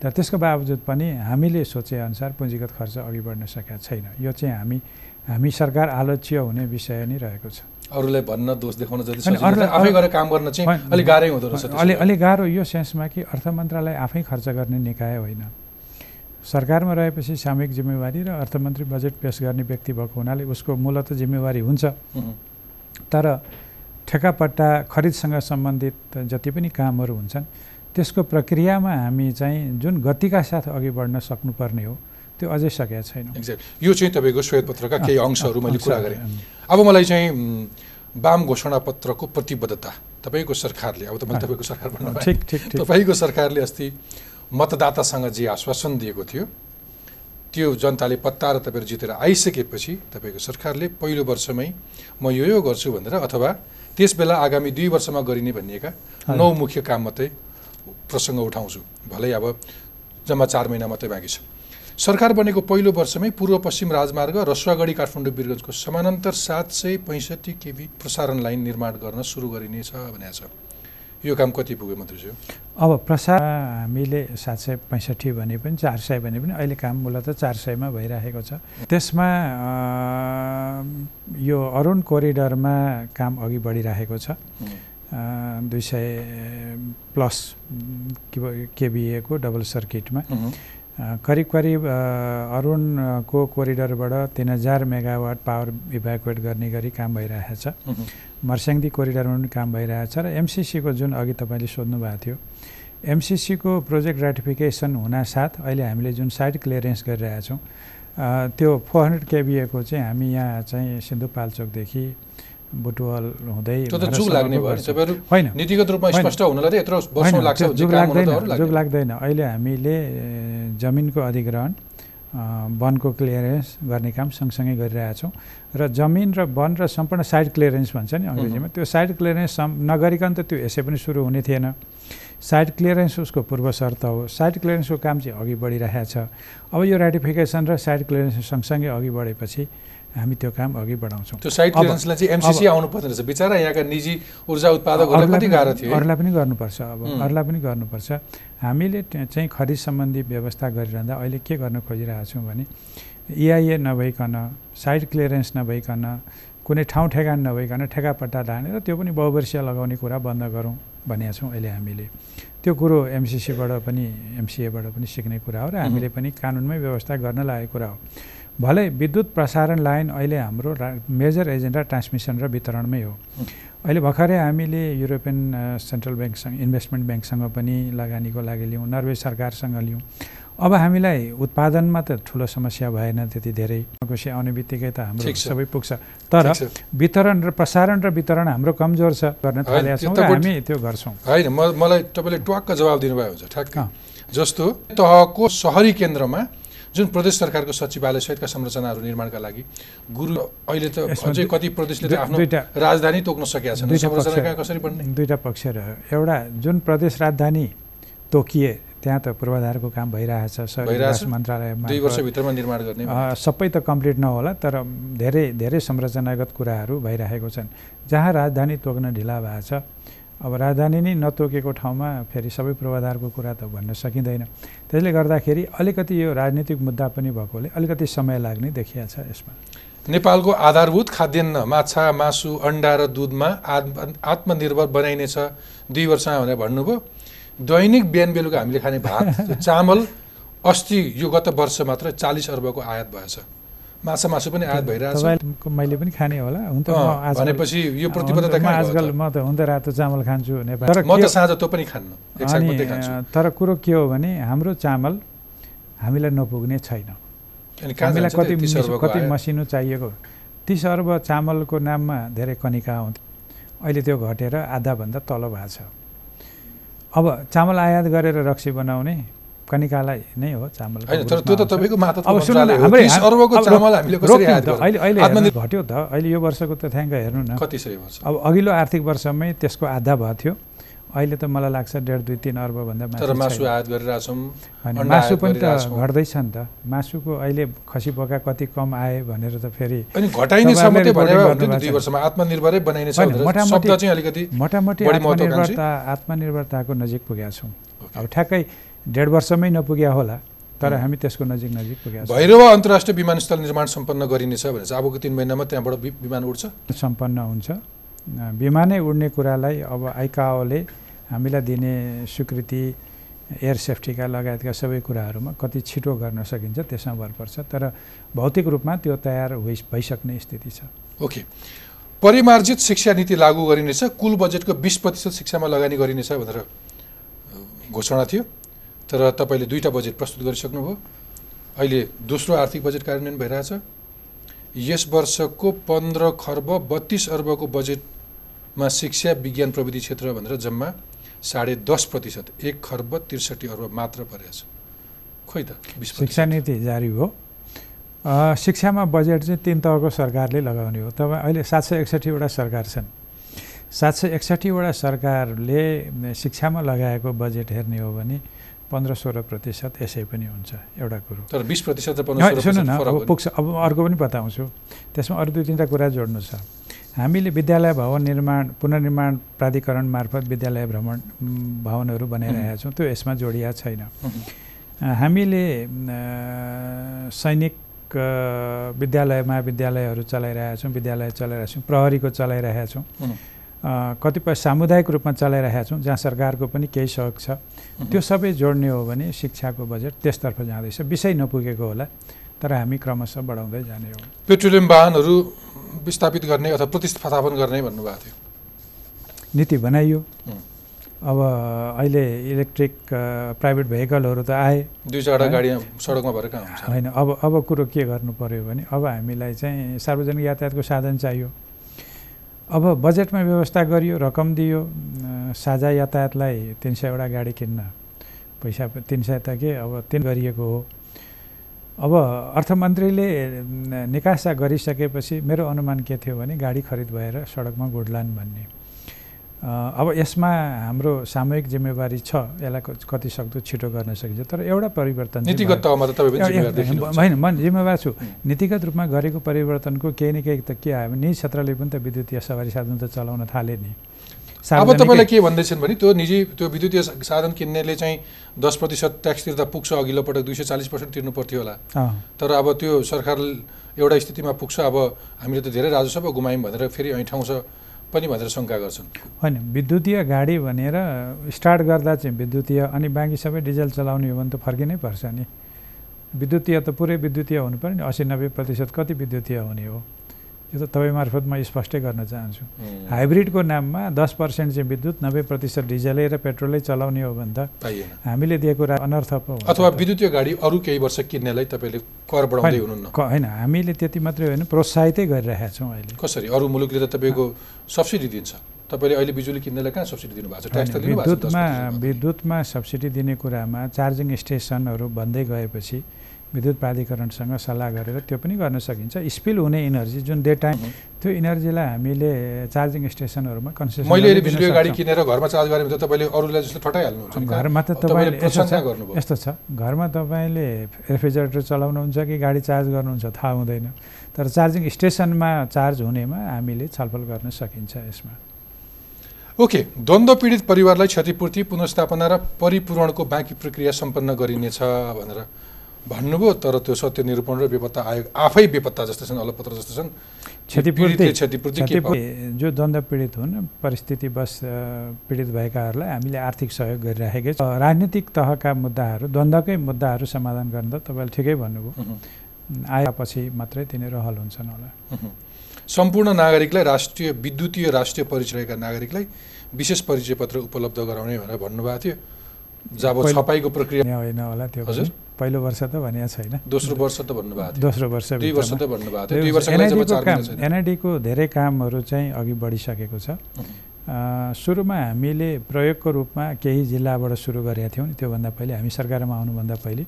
तर त्यसको बावजुद पनि हामीले सोचेअनुसार पुँजीगत खर्च अघि बढ्न सकेका छैन। यो चाहिँ हामी हामी सरकार आलोच्य हुने विषय नै रहेको छ। अरूलाई भन्न दोष देखाउन जति आफै गरेर काम गर्न चाहिँ अलिक गाह्रै हुँदो रहेछ अलि भए। अलि गाह्रो यो सेन्समा कि अर्थ मन्त्रालय आफै खर्च गर्ने निकाय होइन। सरकारमा रहेपछि सामूहिक जिम्मेवारी र अर्थमन्त्री बजेट पेस गर्ने व्यक्ति भएको हुनाले उसको मूलत जिम्मेवारी हुन्छ। तर ठेकापट्टा खरिदसँग सम्बन्धित जति पनि कामहरू हुन्छन् त्यसको प्रक्रियामा हामी चाहिँ जुन गतिका साथ अघि बढ्न सक्नुपर्ने हो त्यो अझै सकेका छैनौँ। एक्ज्याक्ट यो चाहिँ तपाईँको श्वेतपत्रका केही अंशहरू मैले कुरा गरेँ। अब मलाई चाहिँ वाम घोषणापत्रको प्रतिबद्धता तपाईँको सरकारले अब तपाईँ अँ। तपाईँको सरकार भन्नुभयो ठिक ठिक। तपाईँको सरकारले अस्ति मतदातासँग जे आश्वासन दिएको थियो त्यो जनताले पत्ताएर तपाईँहरू जितेर आइसकेपछि तपाईँको सरकारले पहिलो वर्षमै म यो यो गर्छु भनेर अथवा त्यस बेला आगामी दुई वर्षमा गरिने भनिएका। नौ मुख्य काम मात्रै प्रसङ्ग उठाउँछु। भलै अब जम्मा चार महिना मात्रै बाँकी छ। सरकार बनेको पहिलो वर्षमै पूर्व पश्चिम राजमार्ग रसुवागढी काठमाडौँ बिरगन्जको समानान्तर सात सय पैँसठी केबी प्रसारण लाइन निर्माण गर्न सुरु गरिनेछ भनेको छ। यो काम कति पुग्यो मन्त्रीज्यू? अब प्रसार हामीले सात सय पैँसठी भने पनि चार सय भने पनि अहिले काम मूलत चार सयमा भइरहेको छ। त्यसमा यो अरुण कोरिडरमा काम अघि बढिरहेको छ। दुई सय प्लस केबिएको डबल सर्किटमा। करिब करिब अरुणको कोरिडरबाट तिन हजार मेगावाट पावर इभ्याकुएट गर्ने गरी काम भइरहेको छ मर्स्याङदी कोरिडरमा पनि काम भइरहेको छ र एमसिसीको जुन अघि तपाईँले सोध्नु भएको थियो एमसिसीको प्रोजेक्ट राटिफिकेसन हुनासाथ अहिले हामीले जुन साइट क्लियरेन्स गरिरहेका छौँ अ, त्यो फोर हन्ड्रेड केबिएको चाहिँ हामी यहाँ चाहिँ सिन्धुपाल्चोकदेखि बुटवल हुँदै होइन। नीतिगत रूपमा। स्पष्ट हुनलाई त यत्रो वर्ष होइन, लाग्छ। त्यो भने जुग लाग्दैन। जुग लाग्दैन। अहिले हामीले जमिनको अधिग्रहण वनको क्लियरेन्स गर्ने काम सँगसँगै गरिरहेछौँ र जमिन र वन र सम्पूर्ण साइड क्लियरेन्स भन्छ नि अङ्ग्रेजीमा। त्यो साइड क्लियरेन्स नगरिकन त त्यो यसै पनि सुरु हुने थिएन। साइड क्लियरेन्स उसको पूर्व शर्त हो। साइड क्लियरेन्सको काम चाहिँ अघि बढिरहेको छ। अब यो राटिफिकेसन र साइड क्लियरेन्स सँगसँगै अघि बढेपछि हामी त्यो काम अघि बढाउँछौँ। त्यो क्लियरेन्सलाई चाहिँ एमसिसी आउनु पर्ने रहेछ। बिचरा यहाँका निजी ऊर्जा उत्पादकहरूलाई अरूलाई कति पनि- गाह्रो थियो? अरूलाई पनि गर्नुपर्छ अब. अरूलाई पनि गर्नुपर्छ। हामीले चाहिँ खरिद सम्बन्धी व्यवस्था गरिरहँदा अहिले के गर्न खोजिरहेको छौँ भने इआइए नभइकन साइड क्लियरेन्स नभइकन कुनै ठाउँ ठेगान नभइकन ठेकापट्टा लाने र त्यो पनि बहुवर्षीय लगाउने कुरा बन्द गरौँ भनेका छौँ अहिले हामीले। त्यो कुरो एमसिसीबाट पनि एमसिएबाट पनि सिक्ने कुरा हो र हामीले पनि कानुनमै व्यवस्था गर्न लागेको कुरा हो। भलै विद्युत प्रसारण लाइन अहिले हाम्रो मेजर एजेन्डा ट्रान्समिसन र वितरणमै हो। अहिले भर्खरै हामीले युरोपियन सेन्ट्रल ब्याङ्कसँग इन्भेस्टमेन्ट ब्याङ्कसँग पनि लगानीको लागि लियौँ नर्वे सरकारसँग लियौँ। अब हामीलाई उत्पादनमा त ठुलो समस्या भएन त्यति धेरै। खुसी आउने बित्तिकै त हाम्रो। सबै पुग्छ। तर। वितरण र प्रसारण र वितरण हाम्रो कमजोर छ गर्न थालेका छौँ हामी त्यो गर्छौँ। होइन मलाई तपाईँले ट्वाक्क जवाब दिनुभयो हुन्छ ठ्याक्कै। जस्तो तहको सहरी केन्द्रमा जुन प्रदेश सरकारको सचिवालय सहितका संरचनाहरू निर्माणका लागि गुरु अहिले त अझै कति प्रदेशले त आफ्नो राजधानी तोक्न सकेका छन्। संरचना कसरी बन्ने दुईवटा पक्ष रह्यो एउटा जुन प्रदेश राजधानी तोकिए त्यहाँ त पूर्वाधारको काम भइरहेछ? विकास मन्त्रालयमा दुई वर्षभित्रमा निर्माण गर्ने। सबै त कम्प्लिट नहोला तर धेरै धेरै संरचनागत कुराहरू भइरहेको छन्। जहाँ राजधानी तोक्न ढिला भएको छ अब राजधानी नै नतोकेको ठाउँमा फेरि सबै पूर्वाधारको कुरा त भन्न सकिँदैन। त्यसले गर्दाखेरि अलिकति यो राजनीतिक मुद्दा पनि भएकोले अलिकति समय लाग्ने देखिया छ यसमा। नेपालको आधारभूत खाद्यान्न माछा मासु अन्डा र दुधमा आत्म आत्मनिर्भर बनाइनेछ। दुई वर्षमा भनेर भन्नुभयो दैनिक बिहान बेलुका हामीले खाने भात चामल अस्ति यो गत वर्ष मात्र चालिस अर्बको आयात भएछ। माछा मासु पनि आयात भइरहेछ। तपाईँको मैले पनि खाने होला। हुन त म अँ, आजकल भनेपछि यो प्रतिबद्धता आजकल? म त हुन त रातो चामल खान्छु नेपाल। तर म त साँझ पनि खान्न। कुरो के हो भने हाम्रो चामल हामीलाई नपुग्ने छैन। हामीलाई कति कति? मसिनो चाहिएको। तिस अर्ब चामलको नाममा धेरै कनिका हुन्थ्यो अहिले त्यो घटेर आधाभन्दा तल भएको छ। अब चामल आयात गरेर रक्सी बनाउने कनिकालाई नै हो चामल अहिले घट्यो त। अहिले यो वर्षको तथ्याङ्क हेर्नु न। कति सय वर्ष? अब अघिल्लो आर्थिक वर्षमै त्यसको आधा भएको थियो। अहिले त मलाई लाग्छ डेढ दुई तिन अर्बभन्दा मासु मासु पनि त। घट्दैछ नि त। मासुको अहिले खसी बोका कति कम आए भनेर त फेरि मोटामोटी- मोटामोटी? आत्मनिर्भरता आत्मनिर्भरताको नजिक पुगेका छौँ। अब ठ्याक्कै डेढ वर्षमै नपुग्या होला तर। हामी त्यसको नजिक नजिक पुगेका छौँ। भैरवा अन्तर्राष्ट्रिय विमानस्थल निर्माण सम्पन्न गरिनेछ भने चाहिँ अबको तिन महिनामा त्यहाँबाट विमान उड्छ। सम्पन्न हुन्छ। विमानै उड्ने कुरालाई अब आइकाओले हामीलाई दिने स्वीकृति एयर सेफ्टीका लगायतका सबै कुराहरूमा कति छिटो गर्न सकिन्छ त्यसमा भर पर्छ तर भौतिक रूपमा त्यो तयार भइ भइसक्ने स्थिति छ। ओके। परिमार्जित शिक्षा नीति लागू गरिनेछ कुल बजेटको बिस प्रतिशत शिक्षामा लगानी गरिनेछ भनेर घोषणा थियो। तर तपाईँले दुईवटा बजेट प्रस्तुत गरिसक्नुभयो। अहिले दोस्रो आर्थिक बजेट कार्यान्वयन भइरहेछ। यस वर्षको पन्ध्र खर्ब बत्तिस अर्बको बजेटमा शिक्षा विज्ञान प्रविधि क्षेत्र भनेर जम्मा साढे दस प्रतिशत एक खर्ब त्रिसठी अर्ब मात्र परेछ खोइ त शिक्षा नीति जारी हो। शिक्षामा बजेट चाहिँ तिन तहको सरकारले लगाउने हो। तपाईँ अहिले सात सय एकसट्ठीवटा सरकार छन्। सात सय एकसट्ठीवटा सरकारले शिक्षामा लगाएको बजेट हेर्ने हो भने पन्ध्र सोह्र प्रतिशत यसै पनि हुन्छ एउटा कुरो। तर बिस प्रतिशत सुन्नु न अब। पुग्छ अब अर्को पनि बताउँछु। त्यसमा अरू दुई तिनवटा कुरा जोड्नु छ। हामीले विद्यालय भवन निर्माण पुनर्निर्माण प्राधिकरण मार्फत विद्यालय भ्रमण भवनहरू बनाइरहेका छौँ त्यो यसमा जोडिया छैन। हामीले सैनिक विद्यालय महाविद्यालयहरू चलाइरहेका छौँ विद्यालय चलाइरहेका छौँ प्रहरीको चलाइरहेका छौँ। कतिपय सामुदायिक रूपमा चलाइरहेका छौँ जहाँ सरकारको पनि केही सहयोग छ। त्यो सबै जोड्ने हो भने शिक्षाको बजेट त्यसतर्फ जाँदैछ। विषय नपुगेको होला तर हामी क्रमशः बढाउँदै जाने हो। पेट्रोलियम वाहनहरू विस्थापित गर्ने अथवा प्रतिस्थापन गर्ने भन्नुभएको थियो। नीति बनाइयो। अब अहिले इलेक्ट्रिक प्राइभेट भेहिकलहरू त आए। दुई चारवटा? गाडी सडकमा भएर कहाँ हुन्छ? होइन अब अब कुरो के गर्नु पर्यो भने अब हामीलाई चाहिँ सार्वजनिक यातायातको साधन चाहियो। अब बजेटमा व्यवस्था गरियो रकम दियो साझा यातायातलाई तिन सयवटा गाडी किन्न पैसा तिन सय त के अब तिन गरिएको हो। अब अर्थमन्त्रीले निकासा गरिसकेपछि मेरो अनुमान के थियो भने गाडी खरिद भएर सडकमा गुड्लान् भन्ने। अब यसमा हाम्रो सामूहिक जिम्मेवारी छ यसलाई कति सक्दो छिटो गर्न सकिन्छ तर एउटा परिवर्तन नीतिगत। तहमा त तपाईँ होइन म जिम्मेवार छु। नीतिगत रूपमा गरेको परिवर्तनको केही न केही त के आयो भने निजी क्षेत्रले पनि त विद्युतीय सवारी साधन त चलाउन थाले नि। अब तपाईँलाई के भन्दैछन् भने त्यो निजी त्यो विद्युतीय साधन किन्नेले चाहिँ दस प्रतिशत ट्याक्स तिर्दा पुग्छ अघिल्लो पटक दुई सय चालिस पर्सेन्ट तिर्नु पर्थ्यो होला तर अब त्यो सरकार एउटा स्थितिमा पुग्छ अब हामीले त धेरै राजस्व पो गुमायौँ भनेर फेरि ऐठाउँछ पनि भनेर शङ्का गर्छन्। होइन विद्युतीय गाडी भनेर स्टार्ट गर्दा चाहिँ विद्युतीय अनि बाँकी सबै डिजल चलाउने हो भने त फर्किनै पर्छ नि। विद्युतीय त पुरै विद्युतीय हुनु पऱ्यो नि असी नब्बे प्रतिशत कति विद्युतीय हुने हो? यो त तपाईँ मार्फत म स्पष्टै गर्न चाहन्छु। हाइब्रिडको नाममा दस पर्सेन्ट चाहिँ विद्युत नब्बे प्रतिशत डिजलै र पेट्रोलै चलाउने हो भने त हामीले दिएको कुरा अनर्थ पो अथवा। विद्युतीय गाडी अरू केही वर्ष किन्नेलाई तपाईँले कर बढाउँदै हुनुहुन्न। होइन हामीले त्यति मात्रै होइन प्रोत्साहितै गरिरहेका छौँ अहिले। कसरी? अरू मुलुकले त तपाईँको सब्सिडी दिन्छ। तपाईँले अहिले बिजुली किन्नेलाई कहाँ सब्सिडी दिनुभएको छ? विद्युतमा 10% विद्युतमा सब्सिडी दिने कुरामा चार्जिङ स्टेसनहरू भन्दै गएपछि विद्युत प्राधिकरणसँग सल्लाह गरेर त्यो पनि गर्न सकिन्छ। स्पिल हुने इनर्जी जुन डे टाइम। त्यो इनर्जीलाई हामीले चार्जिङ स्टेसनमा कन्सेसन मैले बिजुली गाडी किनेर घरमा चार्ज गरेँ भने त तपाईँले अरूलाई जस्तो ठटाइहाल्नुहुन्छ? घरमा त तपाईँले यस्तो छ घरमा तपाईँले रेफ्रिजरेटर चलाउनुहुन्छ कि गाडी चार्ज गर्नुहुन्छ थाहा हुँदैन। तर चार्जिङ स्टेसनमा चार्ज हुनेमा हामीले छलफल गर्न सकिन्छ यसमा। ओके द्वन्द्व पीडित परिवारलाई क्षतिपूर्ति पुनर्स्थापना र परिपूरणको बाँकी प्रक्रिया सम्पन्न गरिनेछ भनेर भन्नुभयो तर त्यो सत्य निरूपण र बेपत्ता आयोग आफै बेपत्ता जस्तो छन् अलपत्र जस्तो छन्। क्षतिपूर्ति क्षतिपूर्ति जो द्वन्द्व पीडित हुन् परिस्थितिवश पीडित भएकाहरूलाई हामीले आर्थिक सहयोग गरिराखेकै छौँ। राजनीतिक तहका मुद्दाहरू द्वन्द्वकै मुद्दाहरू समाधान गर्न त तपाईँले ठिकै भन्नुभयो। आएपछि मात्रै तिनीहरू हल हुन्छन् होला। सम्पूर्ण नागरिकलाई राष्ट्रिय विद्युतीय राष्ट्रिय परिचय रहेका नागरिकलाई विशेष परिचय पत्र उपलब्ध गराउने भनेर भन्नुभएको थियो। जब छपाईको प्रक्रिया होइन होला त्यो हजुर? पहिलो वर्ष त भनिएको छैन। दोस्रो वर्ष त भन्नुभएको दोस्रो वर्ष दुई त भन्नुभएको एनआइडीको धेरै कामहरू चाहिँ अघि बढिसकेको छ। सुरुमा हामीले प्रयोगको रूपमा केही जिल्लाबाट सुरु गरेका थियौँ। नि त्योभन्दा पहिले हामी सरकारमा आउनुभन्दा पहिले।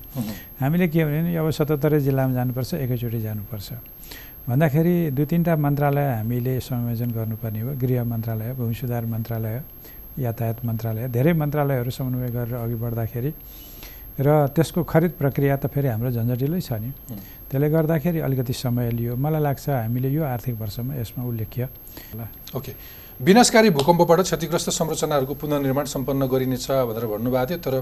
हामीले के भने अब सतहत्तरै जिल्लामा जानुपर्छ एकैचोटि जानुपर्छ। भन्दाखेरि दुई तिनवटा मन्त्रालय हामीले संयोजन गर्नुपर्ने हो। गृह मन्त्रालय भूमि सुधार मन्त्रालय। यातायात मन्त्रालय धेरै मन्त्रालयहरू समन्वय गरेर अघि बढ्दाखेरि र त्यसको खरिद प्रक्रिया त फेरि हाम्रो झन्झटिलै छ नि। त्यसले गर्दाखेरि अलिकति समय लियो। मलाई लाग्छ हामीले यो आर्थिक वर्षमा यसमा उल्लेख्य। ओके। विनाशकारी भूकम्पबाट क्षतिग्रस्त संरचनाहरूको पुनर्निर्माण सम्पन्न गरिनेछ भनेर भन्नुभएको थियो तर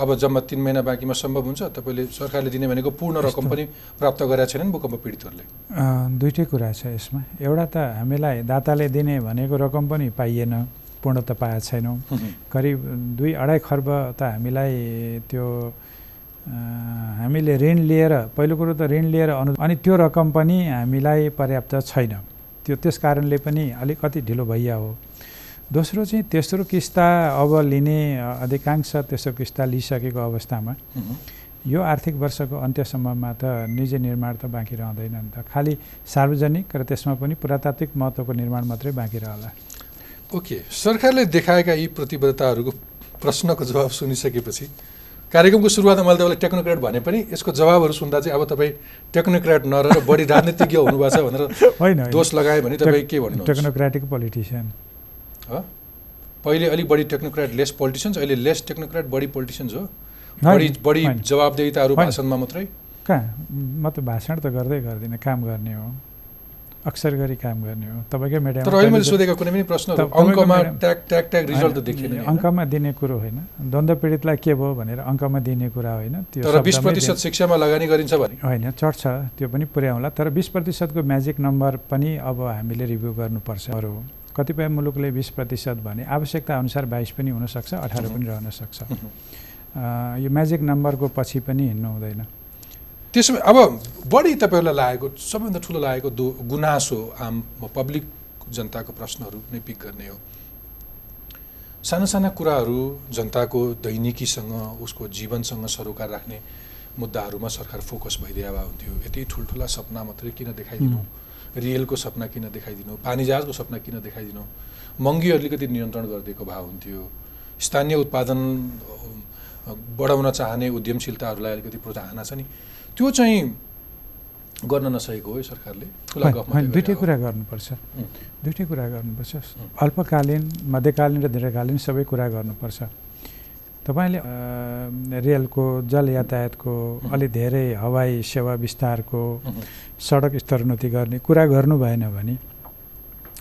अब जम्मा तिन महिना बाँकीमा सम्भव हुन्छ? तपाईँले सरकारले दिने भनेको पूर्ण रकम पनि प्राप्त गरेका छैनन् भूकम्प पीडितहरूले। दुइटै कुरा छ यसमा। एउटा त हामीलाई दाताले दिने भनेको रकम पनि पाइएन। पूर्ण त पाएको छैनौँ। करिब दुई अढाई खर्ब त हामीलाई त्यो हामीले ऋण लिएर पहिलो कुरो त ऋण लिएर अनु अनि त्यो रकम पनि हामीलाई पर्याप्त छैन। त्यो त्यस कारणले पनि अलिकति ढिलो भइया हो। दोस्रो चाहिँ तेस्रो किस्ता अब लिने अधिकांश तेस्रो किस्ता लिइसकेको अवस्थामा यो आर्थिक वर्षको अन्त्यसम्ममा त निजी निर्माण त बाँकी रहँदैन नि त। खालि सार्वजनिक र त्यसमा पनि पुरातात्विक महत्त्वको निर्माण मात्रै बाँकी रहला। ओके सरकारले देखाएका यी प्रतिबद्धताहरूको प्रश्नको जवाब सुनिसकेपछि कार्यक्रमको सुरुवातमा मैले तपाईँलाई टेक्नोक्रेट भने पनि यसको जवाबहरू सुन्दा चाहिँ अब तपाईँ टेक्नोक्रेट नरहेर बढी राजनीतिज्ञ हुनुभएको छ भनेर होइन। दोष लगायो भने तपाईँ के भन्नुहुन्छ? Technocratic politician. ह? पहिले अलिक बढी टेक्नोक्रेट लेस पोलिटिसियन्स अहिले लेस टेक्नोक्रेट बढी पोलिटिसियन्स हो। बढी बढी होइन। भाषणमा मात्रै? कहाँ? म त भाषण त गर्दै गर्दिनँ काम गर्ने हो। अक्सर गरी काम गर्ने हो। तपाईँकै मिडियामा तर अहिले मैले कहिले त- सोधेका कुनै पनि प्रश्नहरू त- तपाईँको अङ्कमा मेरो- ट्याग ट्याग ट्याग रिजल्ट त होइन, देखिएन नि, होइन? अङ्कमा दिने कुरो होइन। द्वन्द्व पीडितलाई के भयो भनेर अङ्कमा दिने कुरा होइन त्यो तर बिस प्रतिशत शिक्षामा लगानी गरिन्छ भने। होइन चढ्छ त्यो पनि पुर्याउँला। तर बिस प्रतिशतको म्याजिक नम्बर पनि अब हामीले रिभ्यू गर्नुपर्छ। अरू कतिपय मुलुकले बिस प्रतिशत भने आवश्यकता अनुसार बाइस पनि हुनसक्छ अठार पनि रहन सक्छ यो म्याजिक नम्बरको पछि पनि हिँड्नु हुँदैन। त्यसो अब बढी तपाईँहरूलाई लागेको सबैभन्दा ठुलो लागेको दो गुनासो आम पब्लिक जनताको प्रश्नहरू नै पिक गर्ने हो। साना साना कुराहरू जनताको दैनिकीसँग उसको जीवनसँग सरोकार राख्ने मुद्दाहरूमा सरकार फोकस भइदिए भए हुन्थ्यो। यति ठुल्ठुला सपना मात्रै किन देखाइदिनु? रियलको सपना किन देखाइदिनु? पानी जहाजको सपना किन देखाइदिनु? महँगी अलिकति नियन्त्रण गरिदिएको भए हुन्थ्यो। स्थानीय उत्पादन बढाउन चाहने उद्यमशीलताहरूलाई अलिकति प्रोत्साहन छ नि। त्यो चाहिँ गर्न नसकेको हो सरकारले। दुइटै कुरा गर्नुपर्छ। दुइटै कुरा गर्नुपर्छ। अल्पकालीन मध्यकालीन र दीर्घकालीन सबै कुरा गर्नुपर्छ। तपाईँले रेलको जल यातायातको अलि धेरै हवाई सेवा विस्तारको सडक स्तरोन्नति गर्ने कुरा गर्नु भएन भने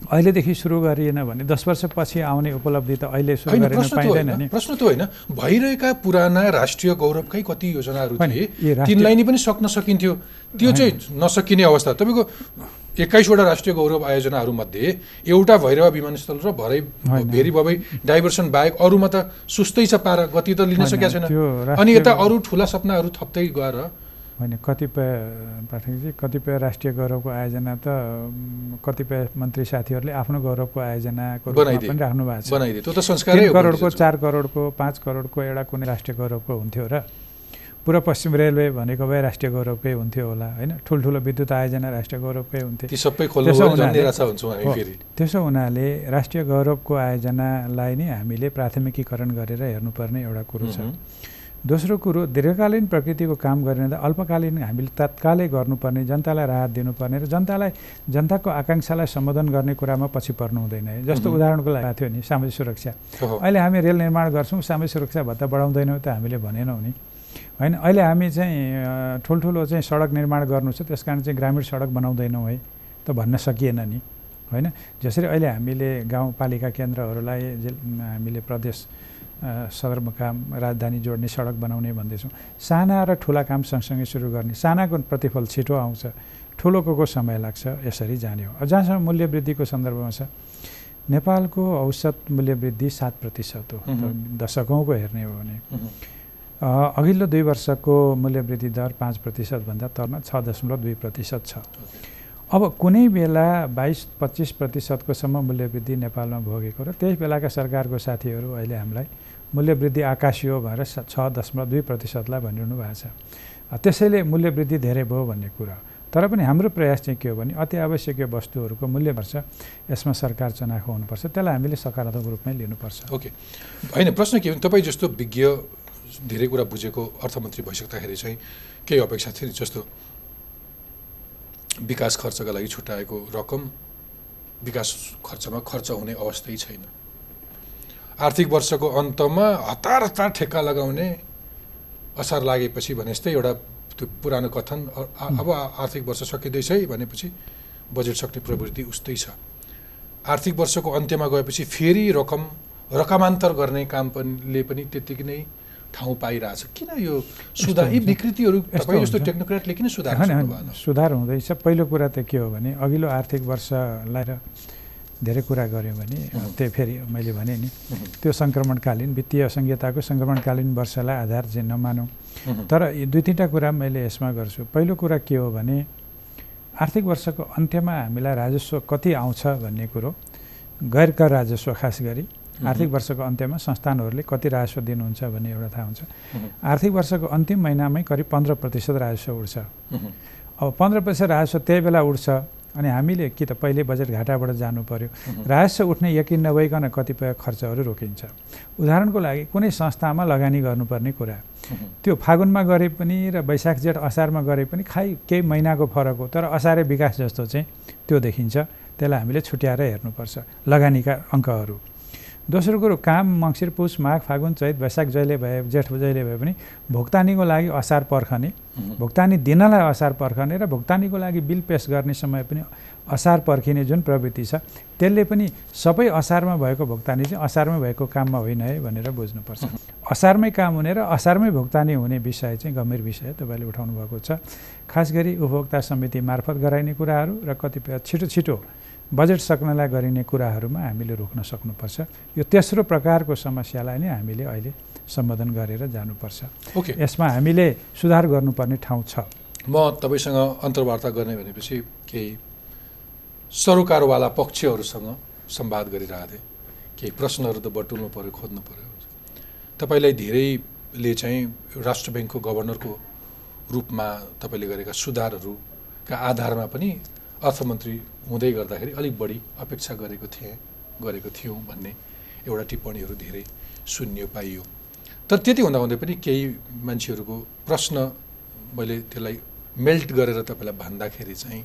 अहिलेदेखि सुरु गरिएन भने दस वर्षपछि आउने उपलब्धि त अहिले सुरु गरेन पाइँदैन नि। प्रश्न त होइन भइरहेका पुराना राष्ट्रिय गौरवकै कति योजनाहरू थिए तिनलाई नै पनि सक्न सकिन्थ्यो। त्यो चाहिँ नसकिने अवस्था। तपाईँको एक्काइसवटा राष्ट्रिय गौरव आयोजनाहरूमध्ये एउटा भैरवा विमानस्थल र भरै भेरी भबै डाइभर्सन बाहेक अरूमा त सुस्तै छ पारा गति त लिन सकेका छैन। अनि यता अरू ठुला सपनाहरू थप्दै गएर होइन कतिपय पाठकजी कतिपय राष्ट्रिय गौरवको आयोजना त कतिपय मन्त्री साथीहरूले आफ्नो गौरवको आयोजनाको पनि राख्नु भएको छ। तिन करोडको चार करोडको पाँच करोडको एउटा कुनै राष्ट्रिय गौरवको हुन्थ्यो र पुरा पश्चिम रेलवे भनेको भए राष्ट्रिय गौरवकै हुन्थ्यो होला होइन? ठुल्ठुलो विद्युत आयोजना राष्ट्रिय गौरवकै हुन्थ्यो। त्यसो हुनाले राष्ट्रिय गौरवको आयोजनालाई नै हामीले प्राथमिकीकरण गरेर हेर्नुपर्ने एउटा कुरो छ। दोस्रो कुरो दीर्घकालीन प्रकृतिको काम गरेन त अल्पकालीन हामीले तत्कालै गर्नुपर्ने जनतालाई राहत दिनुपर्ने र जनतालाई जनताको आकाङ्क्षालाई सम्बोधन गर्ने कुरामा पछि पर्नु हुँदैन है। जस्तो उदाहरणको लागि थियो नि सामाजिक सुरक्षा। अहिले हामी रेल निर्माण गर्छौँ सामाजिक सुरक्षा भत्ता बढाउँदैनौँ त हामीले भनेनौँ नि होइन अहिले हामी चाहिँ ठुल्ठुलो चाहिँ सडक निर्माण गर्नु छ त्यस कारण चाहिँ ग्रामीण सडक बनाउँदैनौँ है त भन्न सकिएन नि। होइन जसरी अहिले हामीले गाउँपालिका केन्द्रहरूलाई हामीले प्रदेश सदरमुकाम राजधानी जोड्ने सडक बनाउने भन्दैछौँ। साना र ठुला काम सँगसँगै सुरु गर्ने। सानाको प्रतिफल छिटो आउँछ। ठुलोको को समय लाग्छ यसरी जाने हो। जहाँसम्म मूल्य वृद्धिको सन्दर्भमा छ। नेपालको औसत मूल्य वृद्धि सात प्रतिशत हो। दशकौँको हेर्ने हो भने। अघिल्लो दुई वर्षको मूल्य वृद्धि दर पाँच प्रतिशतभन्दा तलमा छ दशमलव दुई प्रतिशत छ। अब कुनै बेला बाइस पच्चिस प्रतिशतकोसम्म मूल्य वृद्धि नेपालमा भोगेको र त्यही बेलाका सरकारको साथीहरू अहिले हामीलाई मूल्य वृद्धि आकाशियो भनेर छ दशमलव दुई प्रतिशतलाई भनिरहनु भएको छ। त्यसैले मूल्य वृद्धि धेरै भयो भन्ने कुरा। तर पनि हाम्रो प्रयास चाहिँ के हो भने अति आवश्यकीय वस्तुहरूको मूल्य पर्छ यसमा सरकार चनाखो हुनुपर्छ। त्यसलाई हामीले सकारात्मक रूपमै लिनुपर्छ। ओके। होइन प्रश्न के हो तपाईँ जस्तो विज्ञ धेरै कुरा बुझेको अर्थमन्त्री भइसक्दाखेरि चाहिँ केही अपेक्षा थियो जस्तो विकास खर्चका लागि छुट्याएको रकम विकास खर्चमा खर्च हुने अवस्थै छैन। आर्थिक वर्षको अन्तमा हतार हतार ठेक्का लगाउने असार लागेपछि भने जस्तै एउटा त्यो पुरानो कथन अब आर्थिक वर्ष सकिँदैछ है भनेपछि बजेट सक्ने प्रवृत्ति उस्तै छ। आर्थिक वर्षको अन्त्यमा गएपछि फेरि रकम रकमान्तर गर्ने काम पनि पनि त्यत्तिकै नै ठाउँ पाइरहेछ। किन यो सुधार? यी विकृतिहरू तपाईँ जस्तो टेक्नोक्रेटले किन सुधार सुधार हुँदैछ। पहिलो कुरा त के हो भने अघिल्लो आर्थिक वर्षलाई र धेरै कुरा गऱ्यौँ भने त्यही फेरि मैले भने नि त्यो सङ्क्रमणकालीन वित्तीय संहिताको सङ्क्रमणकालीन वर्षलाई आधार चाहिँ नमानौँ। तर दुई तिनवटा कुरा मैले यसमा गर्छु। पहिलो कुरा के हो भने आर्थिक वर्षको अन्त्यमा हामीलाई राजस्व कति आउँछ भन्ने कुरो गैर कर राजस्व खास गरी आर्थिक वर्षको अन्त्यमा संस्थानहरूले कति राजस्व दिनुहुन्छ भन्ने एउटा थाहा हुन्छ। आर्थिक वर्षको अन्तिम महिनामै करिब पन्ध्र प्रतिशत राजस्व उठ्छ। अब पन्ध्र प्रतिशत राजस्व त्यही बेला उठ्छ। अनि हामीले कि त पहिले बजेट घाटाबाट जानु पर्यो। राजस्व उठ्ने यकिन नभइकन कतिपय खर्चहरू रोकिन्छ। उदाहरणको लागि कुनै संस्थामा लगानी गर्नुपर्ने कुरा। त्यो फागुनमा गरे पनि र वैशाख जेठ असारमा गरे पनि खाइ केही महिनाको फरक हो तर असारे विकास जस्तो चाहिँ त्यो देखिन्छ। त्यसलाई हामीले छुट्याएर हेर्नुपर्छ लगानीका अङ्कहरू। दोस्रो कुरो काम मङ्सिर पुस माघ फागुन चैत वैशाख जहिले भए जेठ जहिले भए पनि भुक्तानीको लागि असार पर्खने भुक्तानी दिनलाई असार पर्खने र भुक्तानीको लागि बिल पेस गर्ने समय पनि असार पर्खिने जुन प्रवृत्ति छ त्यसले पनि सबै असारमा भएको भुक्तानी चाहिँ असारमै भएको काममा होइन है भनेर बुझ्नुपर्छ। असारमै काम हुने र असारमै भुक्तानी हुने विषय चाहिँ गम्भीर विषय तपाईँले उठाउनु भएको छ। खास गरी उपभोक्ता समिति मार्फत गराइने कुराहरू र कतिपय छिटो छिटो बजेट सक्नलाई गरिने कुराहरूमा हामीले रोक्न सक्नुपर्छ। यो तेस्रो प्रकारको समस्यालाई नै हामीले अहिले सम्बोधन गरेर जानुपर्छ। ओके। यसमा हामीले सुधार गर्नुपर्ने ठाउँ छ। म तपाईँसँग अन्तर्वार्ता गर्ने भनेपछि केही सरोकारवाला पक्षहरूसँग संवाद गरिरहेको थिएँ केही प्रश्नहरू त बटुल्नु पऱ्यो खोज्नु पऱ्यो तपाईँलाई धेरैले चाहिँ राष्ट्र ब्याङ्कको गभर्नरको रूपमा तपाईँले गरेका सुधारहरूका आधारमा पनि अर्थमन्त्री हुँदै गर्दाखेरि अलिक बढी अपेक्षा गरेको थिएँ गरेको थियौँ भन्ने एउटा टिप्पणीहरू धेरै सुन्यो पाइयो। तर त्यति हुँदा हुँदै पनि केही मान्छेहरूको प्रश्न मैले त्यसलाई मेल्ट गरेर तपाईँलाई भन्दाखेरि चाहिँ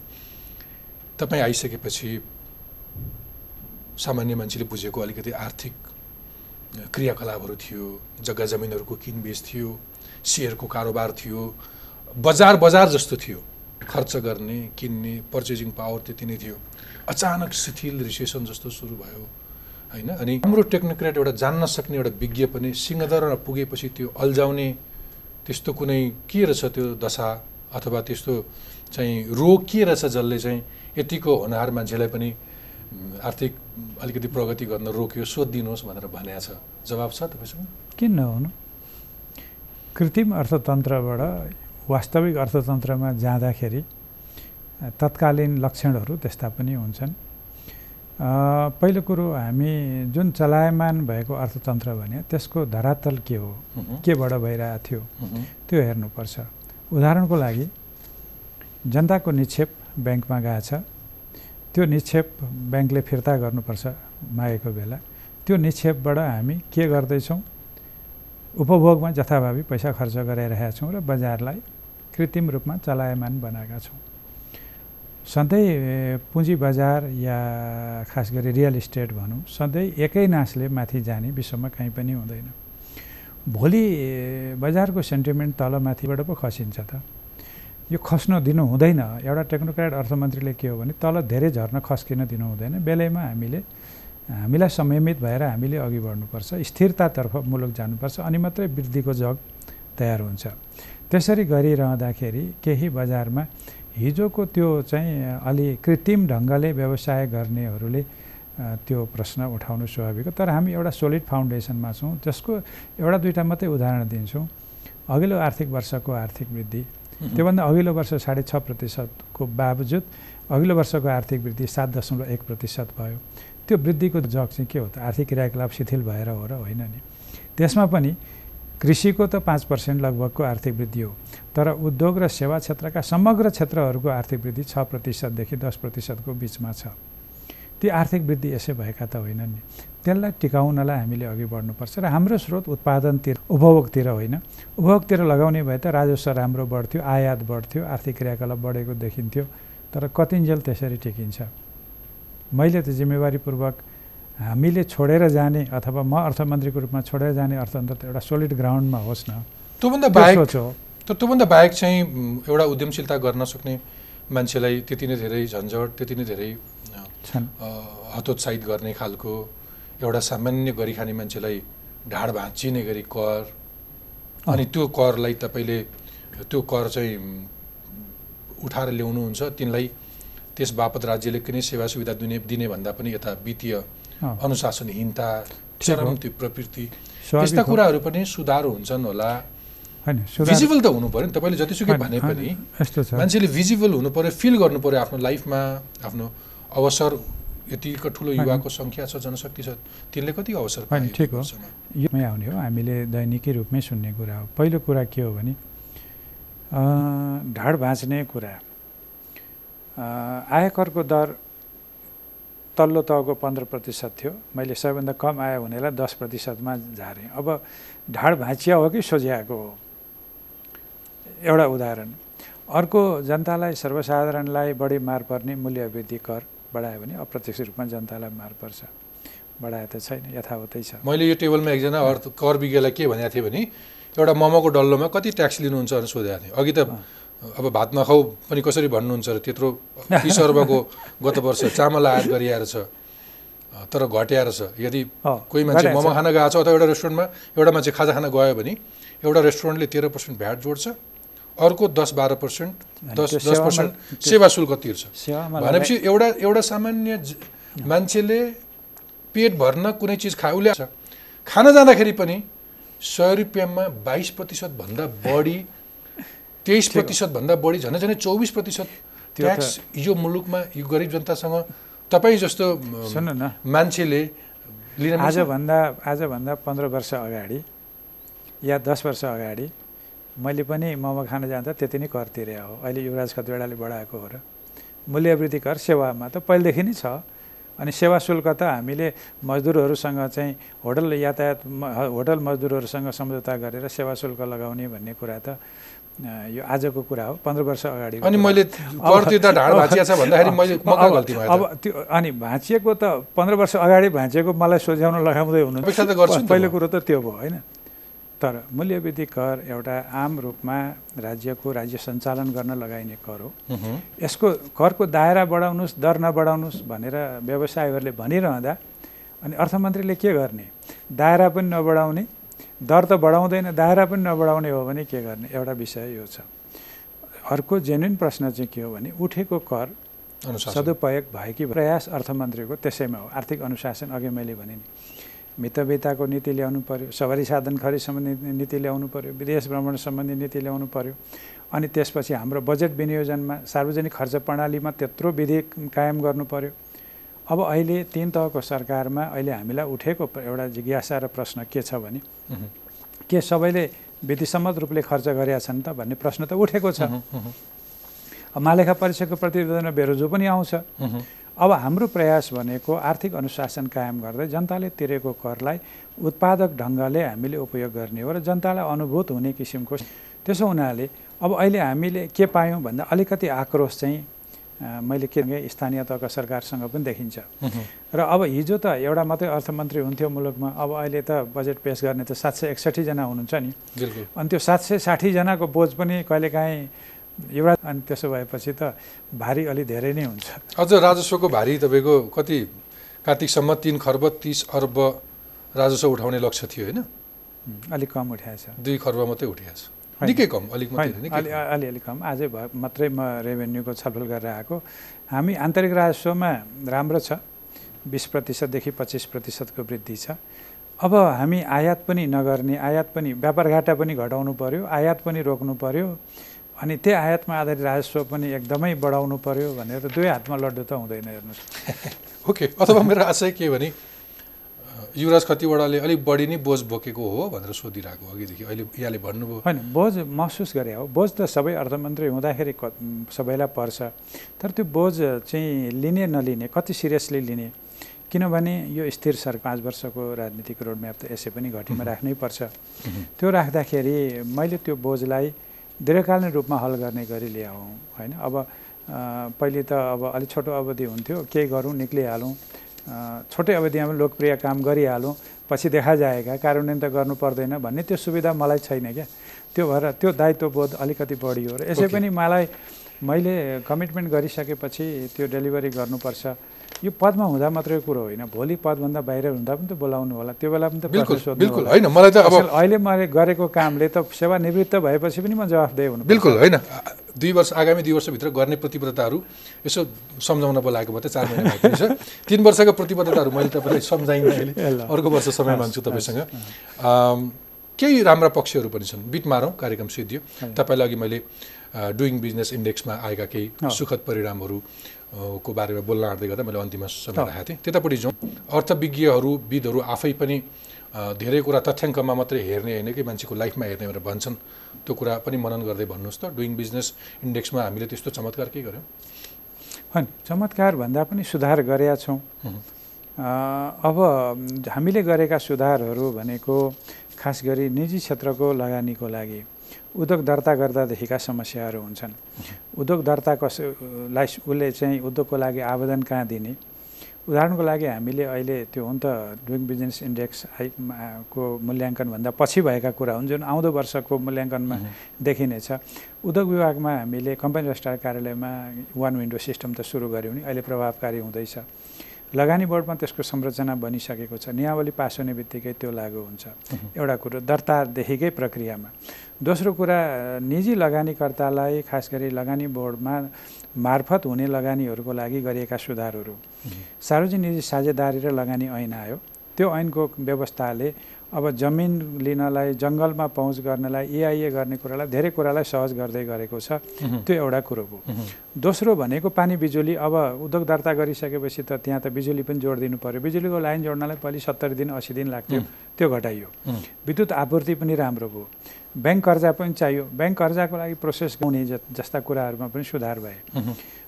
तपाईँ आइसकेपछि सामान्य मान्छेले बुझेको अलिकति आर्थिक क्रियाकलापहरू थियो जग्गा जमिनहरूको किनबेच थियो सेयरको कारोबार थियो बजार बजार जस्तो थियो। खर्च गर्ने किन्ने पर्चेजिङ पावर त्यति नै थियो। अचानक शिथिल रिसेसन जस्तो सुरु भयो होइन? अनि हाम्रो टेक्नोक्रेट एउटा जान्न सक्ने एउटा विज्ञ पनि सिंहदरमा पुगेपछि त्यो अल्झाउने त्यस्तो कुनै के रहेछ त्यो दशा अथवा त्यस्तो चाहिँ रोग के रहेछ जसले चाहिँ यतिको होनहार मान्छेलाई पनि आर्थिक अलिकति प्रगति गर्न रोक्यो सोधिदिनुहोस् भनेर भनेको छ। जवाब छ तपाईँसँग? किन नहुनु? कृत्रिम अर्थतन्त्रबाट वास्तविक अर्थतन्त्रमा जाँदाखेरि तत्कालीन लक्षणहरू त्यस्ता पनि हुन्छन्। पहिलो कुरो हामी जुन चलायमान भएको अर्थतन्त्र भने त्यसको धरातल के हो? केबाट भइरहेको थियो? त्यो हेर्नुपर्छ। उदाहरणको लागि जनताको निक्षेप ब्याङ्कमा गएछ त्यो निक्षेप ब्याङ्कले फिर्ता गर्नुपर्छ मागेको बेला। त्यो निक्षेपबाट हामी के गर्दैछौँ? उपभोगमा जथाभावी पैसा खर्च गराइरहेका छौँ र बजारलाई कृत्रिम रूपमा चलायमान बनाएका छौँ। सधैँ पुँजी बजार या खास गरी रियल इस्टेट भनौँ सधैँ एकै नासले माथि जाने विश्वमा कहीँ पनि हुँदैन। भोलि बजारको सेन्टिमेन्ट तलमाथिबाट पो खसिन्छ त। यो खस्न दिनु हुँदैन। एउटा टेक्नोक्रेट अर्थमन्त्रीले के हो भने तल धेरै झर्न खस्किन दिनु हुँदैन। बेलैमा हामीले हामीलाई संयमित भएर हामीले अघि बढ्नुपर्छ। स्थिरतातर्फ मुलुक जानुपर्छ। अनि मात्रै वृद्धिको जग तयार हुन्छ। त्यसरी गरिरहँदाखेरि केही बजारमा हिजोको त्यो चाहिँ अलि कृत्रिम ढङ्गले व्यवसाय गर्नेहरूले त्यो प्रश्न उठाउनु स्वाभाविक हो। तर हामी एउटा सोलिड फाउन्डेसनमा छौँ त्यसको एउटा दुइटा मात्रै उदाहरण दिन्छौँ। अघिल्लो आर्थिक वर्षको आर्थिक वृद्धि त्योभन्दा अघिल्लो वर्ष साढे छ प्रतिशतको बावजुद अघिल्लो वर्षको आर्थिक वृद्धि सात दशमलव एक प्रतिशत भयो। त्यो वृद्धिको जग चाहिँ के हो त? आर्थिक क्रियाकलाप शिथिल भएर हो र होइन नि। त्यसमा पनि कृषिको त पाँच पर्सेन्ट लगभगको आर्थिक वृद्धि हो। तर उद्योग र सेवा क्षेत्रका समग्र क्षेत्रहरूको आर्थिक वृद्धि छ प्रतिशतदेखि दस प्रतिशतको बिचमा छ। ती आर्थिक वृद्धि यसै भएका त होइनन् नि। त्यसलाई टिकाउनलाई हामीले अघि बढ्नुपर्छ र हाम्रो स्रोत उत्पादनतिर उपभोगतिर होइन। उपभोगतिर लगाउने भए त राजस्व राम्रो बढ्थ्यो आयात बढ्थ्यो आर्थिक क्रियाकलाप बढेको देखिन्थ्यो। तर कतिन्जेल त्यसरी टिकिन्छ। मैले त जिम्मेवारीपूर्वक हामीले छोडेर जाने अथवा म अर्थमन्त्रीको रूपमा छोडेर जाने अर्थतन्त्र एउटा सोलिड ग्राउन्डमा होस् न। त्योभन्दा बाहेक त्योभन्दा बाहेक चाहिँ एउटा उद्यमशीलता गर्न सक्ने मान्छेलाई त्यति नै धेरै झन्झट त्यति नै धेरै हतोत्साहित गर्ने खालको एउटा सामान्य गरी खाने मान्छेलाई ढाड भाँचिने गरी कर अनि त्यो करलाई तपाईँले त्यो कर चाहिँ उठाएर ल्याउनुहुन्छ तिनलाई त्यस बापत राज्यले कुनै सेवा सुविधा दिने दिने भन्दा पनि यता वित्तीय अनुशासनहीनता चरम त्यो प्रवृत्ति त्यस्ता कुराहरू पनि सुधार हुन्छन् होला। होइन भिजिबल त हुनु पऱ्यो नि तपाईँले जतिसुकै भने पनि यस्तो छ। मान्छेले भिजिबल हुनु पऱ्यो फिल गर्नु पऱ्यो आफ्नो लाइफमा आफ्नो अवसर। यतिको ठुलो युवाको सङ्ख्या छ जनशक्ति छ तिनले कति अवसर ठिक हो। योमै आउने हो हामीले दैनिकै रूपमै सुन्ने कुरा हो। पहिलो कुरा के हो भने ढाड भाँच्ने कुरा। आयकरको दर तल्लो तहको पन्ध्र प्रतिशत थियो। मैले सबैभन्दा कम आयो भनेलाई दस प्रतिशतमा झारेँ। अब ढाड भाँचिया हो कि सोझ्याएको हो? एउटा उदाहरण। अर्को जनतालाई सर्वसाधारणलाई बढी मार पर्ने मूल्य वृद्धि कर बढायो भने अप्रत्यक्ष रूपमा जनतालाई मार पर्छ बढाए त छैन यथावतै छ। मैले यो टेबलमा एकजना अर्थ कर विज्ञलाई के भनेको थिएँ भने एउटा मोमोको डल्लोमा कति ट्याक्स लिनुहुन्छ भनेर सोधेको थिएँ। अघि त अब भात नखाउ पनि कसरी भन्नुहुन्छ र त्यत्रो तिस अर्बको गत वर्ष चामल आयात गरिआएर छ तर घट्याएर छ। यदि कोही मान्छे मोमो खान गएको छ अथवा एउटा रेस्टुरेन्टमा एउटा मान्छे खाजा खान गयो भने एउटा रेस्टुरेन्टले तेह्र पर्सेन्ट भ्याट जोड्छ अर्को दस बाह्र पर्सेन्ट दस दस पर्सेन्ट सेवा शुल्क तिर्छ। भनेपछि एउटा एउटा सामान्य मान्छेले पेट भर्न कुनै चिज खा उसले खान जाँदाखेरि पनि सय रुपियाँमा बाइस प्रतिशतभन्दा बढी तेइस प्रतिशतभन्दा बढी झन् झन् चौबिस प्रतिशत ट्याक्स यो मुलुकमा यो गरिब जनतासँग तपाईँ जस्तो सुन्नु न। मान्छेले लिन? आजभन्दा आजभन्दा पन्ध्र वर्ष अगाडि या दस वर्ष अगाडि मैले पनि मोमो खान जाँदा त्यति नै कर तिरे हो। अहिले युवराज खतवेडाले बढाएको हो र मूल्यवृद्धि कर सेवामा त पहिलेदेखि नै छ। अनि सेवा शुल्क त हामीले मजदुरहरूसँग चाहिँ होटल यातायात होटल मजदुरहरूसँग सम्झौता गरेर सेवा शुल्क लगाउने भन्ने कुरा त यो आजको कुरा हो पन्ध्र वर्ष अगाडि अनि मैले अब? त्यो अनि भाँचिएको त पन्ध्र वर्ष अगाडि भाँचिएको मलाई सोझ्याउन लगाउँदै हुनु अपेक्षा त गर्छु नि त पहिलो। कुरो त त्यो भयो होइन तर मूल्यवृद्धि कर एउटा आम रूपमा राज्यको राज्य सञ्चालन गर्न लगाइने कर हो। यसको करको दायरा बढाउनुहोस् दर नबढाउनुहोस् भनेर व्यवसायीहरूले भनिरहँदा अनि अर्थमन्त्रीले के गर्ने दायरा पनि नबढाउने दर त बढाउँदैन दायरा पनि नबढाउने हो भने के गर्ने? एउटा विषय यो छ। अर्को जेन्युन प्रश्न चाहिँ के हो भने उठेको कर सदुपयोग भयो कि प्रयास अर्थमन्त्रीको त्यसैमा हो। आर्थिक अनुशासन अघि मैले भने नि मितव्ययताको नीति ल्याउनु पर्यो सवारी साधन खरिद सम्बन्धी नीति ल्याउनु पर्यो विदेश भ्रमण सम्बन्धी नीति ल्याउनु पर्यो अनि त्यसपछि हाम्रो बजेट विनियोजनमा सार्वजनिक खर्च प्रणालीमा त्यत्रो विधि कायम गर्नु पर्यो। अब अहिले तिन तहको सरकारमा अहिले हामीलाई उठेको एउटा जिज्ञासा र प्रश्न के छ भने। के सबैले विधिसम्मत रूपले खर्च गरेका छन् त भन्ने प्रश्न त उठेको छ मालेखा परीक्षाको प्रतिवेदनमा बेरोजो पनि आउँछ। अब हाम्रो प्रयास भनेको आर्थिक अनुशासन कायम गर्दै जनताले तिरेको करलाई उत्पादक ढङ्गले हामीले उपयोग गर्ने हो र जनतालाई अनुभूत हुने किसिमको त्यसो हुनाले अब अहिले हामीले के पायौँ भन्दा अलिकति आक्रोश चाहिँ मैले के स्थानीय तहका सरकारसँग पनि देखिन्छ। र अब हिजो त एउटा मात्रै अर्थमन्त्री हुन्थ्यो मुलुकमा अब अहिले त बजेट पेस गर्ने त सात सय एकसट्ठीजना हुनुहुन्छ नि। अनि त्यो सात सय साठीजनाको बोझ पनि कहिलेकाहीँ एउटा अनि त्यसो भएपछि त भारी अलि धेरै नै हुन्छ। अझ राजस्वको भारी तपाईँको कति? कार्तिकसम्म तिन खर्ब तिस अर्ब राजस्व उठाउने लक्ष्य थियो होइन? अलिक कम उठाएछ। दुई खर्ब मात्रै उठिएको छ होइन। निकै कम अलिक। अलिअलि कम। आजै भ मात्रै म रेभेन्यूको छलफल गरेर आएको। हामी आन्तरिक राजस्वमा राम्रो छ। बिस प्रतिशतदेखि पच्चिस प्रतिशतको वृद्धि छ। अब हामी आयात पनि नगर्ने आयात पनि व्यापार घाटा पनि घटाउनु पर्यो आयात पनि रोक्नु पर्यो अनि त्यही आयातमा आधारित राजस्व पनि एकदमै बढाउनु पर्यो भनेर त दुवै हातमा लड्डु त हुँदैन हेर्नुहोस्। ओके अथवा मेरो आशय के भने युवराज खतिवडाले अलिक बढी नै बोझ बोकेको हो भनेर सोधिरहेको अघिदेखि। अहिले यहाँले भन्नुभयो। होइन बोझ महसुस गरे हो। बोझ त सबै अर्थमन्त्री हुँदाखेरि क सबैलाई पर्छ। तर त्यो बोझ चाहिँ लिने नलिने कति सिरियसली लिने किनभने यो स्थिर सर पाँच वर्षको राजनीतिक रोडम्याप त यसै पनि घटीमा राख्नै पर्छ। त्यो राख्दाखेरि मैले त्यो बोझलाई दीर्घकालीन रूपमा हल गर्ने गरी ल्याउँ होइन? अब पहिले त अब अलिक छोटो अवधि हुन्थ्यो केही गरौँ निक्लिहालौँ। छोटै अवधिमा लोकप्रिय काम गरिहालौँ पछि देखा जाएगा कार्यान्वयन त गर्नु पर्दैन भन्ने त्यो सुविधा मलाई छैन क्या। त्यो भएर त्यो दायित्वबोध अलिकति बढी हो र यसै. पनि मलाई मैले कमिटमेन्ट गरिसकेपछि त्यो डेलिभरी गर्नुपर्छ। यो पदमा हुँदा मात्रै कुरो होइन। भोलि पदभन्दा बाहिर हुँदा पनि त बोलाउनु होला। त्यो बेला पनि त बिल्कुल। होइन मलाई त अब अहिले मैले गरेको कामले त सेवानिवृत्त भएपछि पनि म जवाफदेही हुनु बिल्कुल होइन। दुई वर्ष आगामी दुई वर्षभित्र गर्ने प्रतिबद्धताहरू यसो सम्झाउन बोलाएको मात्रै चार महिना छ तिन वर्षको प्रतिबद्धताहरू मैले तपाईँलाई सम्झाइनँ अहिले। अर्को वर्ष समय माग्छु तपाईँसँग। केही राम्रा पक्षहरू पनि छन्। बिट मारौँ कार्यक्रम सिद्धियो। तपाईँलाई अघि मैले डुइङ बिजनेस इन्डेक्समा आएका केही सुखद परिणामहरू को बारेमा बोल्न आँट्दै गर्दा मैले अन्तिममा समय राखेको थिएँ। त्यतापट्टि जाउँ। अर्थविज्ञहरू विदहरू आफै पनि धेरै कुरा तथ्याङ्कमा मात्रै हेर्ने होइन कि मान्छेको लाइफमा हेर्ने भनेर भन्छन्। त्यो कुरा पनि मनन गर्दै भन्नुहोस् त। डुइङ बिजनेस इन्डेक्समा हामीले त्यस्तो चमत्कार के गर्यौँ? होइन चमत्कार भन्दा पनि सुधार गरेका छौँ। अब हामीले गरेका सुधारहरू भनेको खास गरी निजी क्षेत्रको लगानीको लागि। उद्योग दर्ता गर्दादेखिका समस्याहरू हुन्छन्। उद्योग दर्ता कस लाई उसले चाहिँ उद्योगको लागि आवेदन कहाँ दिने? उदाहरणको लागि हामीले अहिले त्यो हुन त डुइङ बिजनेस इन्डेक्स को मूल्याङ्कनभन्दा पछि भएका कुरा हुन् जुन आउँदो वर्षको मूल्याङ्कनमा देखिनेछ उद्योग विभागमा हामीले कम्पनी रजिस्ट्रार कार्यालयमा वान विन्डो सिस्टम त सुरु गऱ्यौँ नि अहिले प्रभावकारी हुँदैछ। लगानी बोर्डमा त्यसको संरचना बनिसकेको छ। नियावली पास हुने बित्तिकै त्यो लागू हुन्छ। एउटा कुरो दर्तादेखिकै प्रक्रियामा। दोस्रो कुरा निजी लगानीकर्तालाई खास गरी लगानी बोर्डमा मार्फत हुने लगानीहरूको लागि गरिएका सुधारहरू। सार्वजनिक निजी साझेदारी र लगानी ऐन आयो। त्यो ऐनको व्यवस्थाले अब जमिन लिनलाई जङ्गलमा पहुँच गर्नलाई इआइए गर्ने कुरालाई धेरै कुरालाई सहज गर्दै गरेको छ। त्यो एउटा कुरो हो। दोस्रो भनेको पानी बिजुली अब उद्योग दर्ता गरिसकेपछि त त्यहाँ त बिजुली पनि जोडिदिनु पऱ्यो बिजुलीको लाइन जोड्नलाई पहिले सत्तरी दिन असी दिन लाग्थ्यो। त्यो घटाइयो। विद्युत आपूर्ति पनि राम्रो भयो। ब्याङ्क कर्जा पनि चाहियो। ब्याङ्क कर्जाको लागि प्रोसेस गाउने जस्ता कुराहरूमा पनि सुधार भए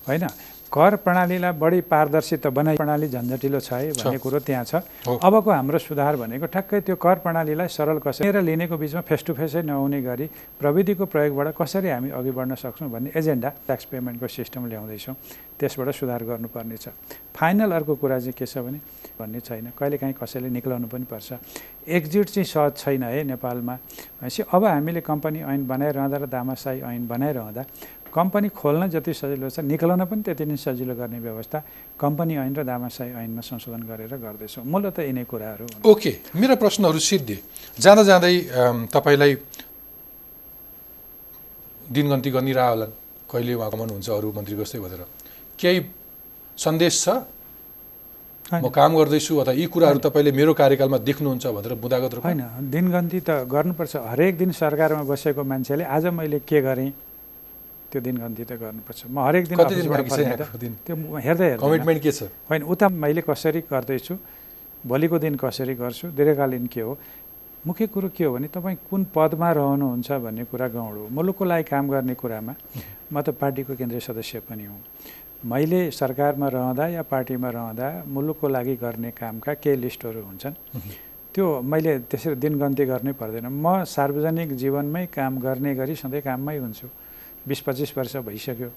होइन? कर प्रणालीलाई बढी पारदर्शी त बनाइ प्रणाली झन्झटिलो छ है भन्ने कुरो त्यहाँ छ। अबको हाम्रो सुधार भनेको ठ्याक्कै त्यो कर प्रणालीलाई सरल कसरी र लिनेको बिचमा फेस टु फेसै नहुने गरी प्रविधिको प्रयोगबाट कसरी हामी अघि बढ्न सक्छौँ भन्ने एजेन्डा ट्याक्स पेमेन्टको सिस्टम ल्याउँदैछौँ। त्यसबाट सुधार गर्नुपर्ने छ। फाइनल अर्को कुरा चाहिँ के छ भने भन्ने छैन। कहिलेकाहीँ कसैले निक्लाउनु पनि पर्छ। एक्जिट चाहिँ सहज छैन है नेपालमा। भनेपछि अब हामीले कम्पनी ऐन बनाइरहँदा र दामासाई ऐन बनाइरहँदा कम्पनी खोल्न जति सजिलो छ निक्लाउन पनि त्यति नै सजिलो गर्ने व्यवस्था कम्पनी ऐन र दामासाई ऐनमा संशोधन गरेर गर्दैछौँ। मूलत यिनै कुराहरू ओके मेरा प्रश्नहरू सिद्धि। जाँदा जाँदै तपाईँलाई दिनगन्ती गरिरह होला। कहिले उहाँ हुन्छ अरू मन्त्री जस्तै भनेर केही सन्देश छ? म काम गर्दैछु अथवा यी कुराहरू तपाईँले मेरो कार्यकालमा देख्नुहुन्छ भनेर बुदागत होइन दिनगन्ती त गर्नुपर्छ। हरेक दिन सरकारमा बसेको मान्छेले आज मैले के गरेँ? त्यो दिनगन्ती त गर्नुपर्छ। म हरेक दिन त्यो हेर्दै कमिटमेन्ट के छ? होइन उता मैले कसरी गर्दैछु भोलिको दिन कसरी गर्छु दीर्घकालीन के हो मुख्य कुरो के हो भने तपाईँ कुन पदमा रहनुहुन्छ भन्ने कुरा गौड हो। मुलुकको लागि काम गर्ने कुरामा म त पार्टीको केन्द्रीय सदस्य पनि हुँ। मैले सरकारमा रहँदा या पार्टीमा रहँदा मुलुकको लागि गर्ने कामका केही लिस्टहरू हुन्छन्। त्यो मैले त्यसरी दिनगन्ती गर्नै पर्दैन। म सार्वजनिक जीवनमै काम गर्ने गरी सधैँ काममै हुन्छु। बिस पच्चिस वर्ष भइसक्यो।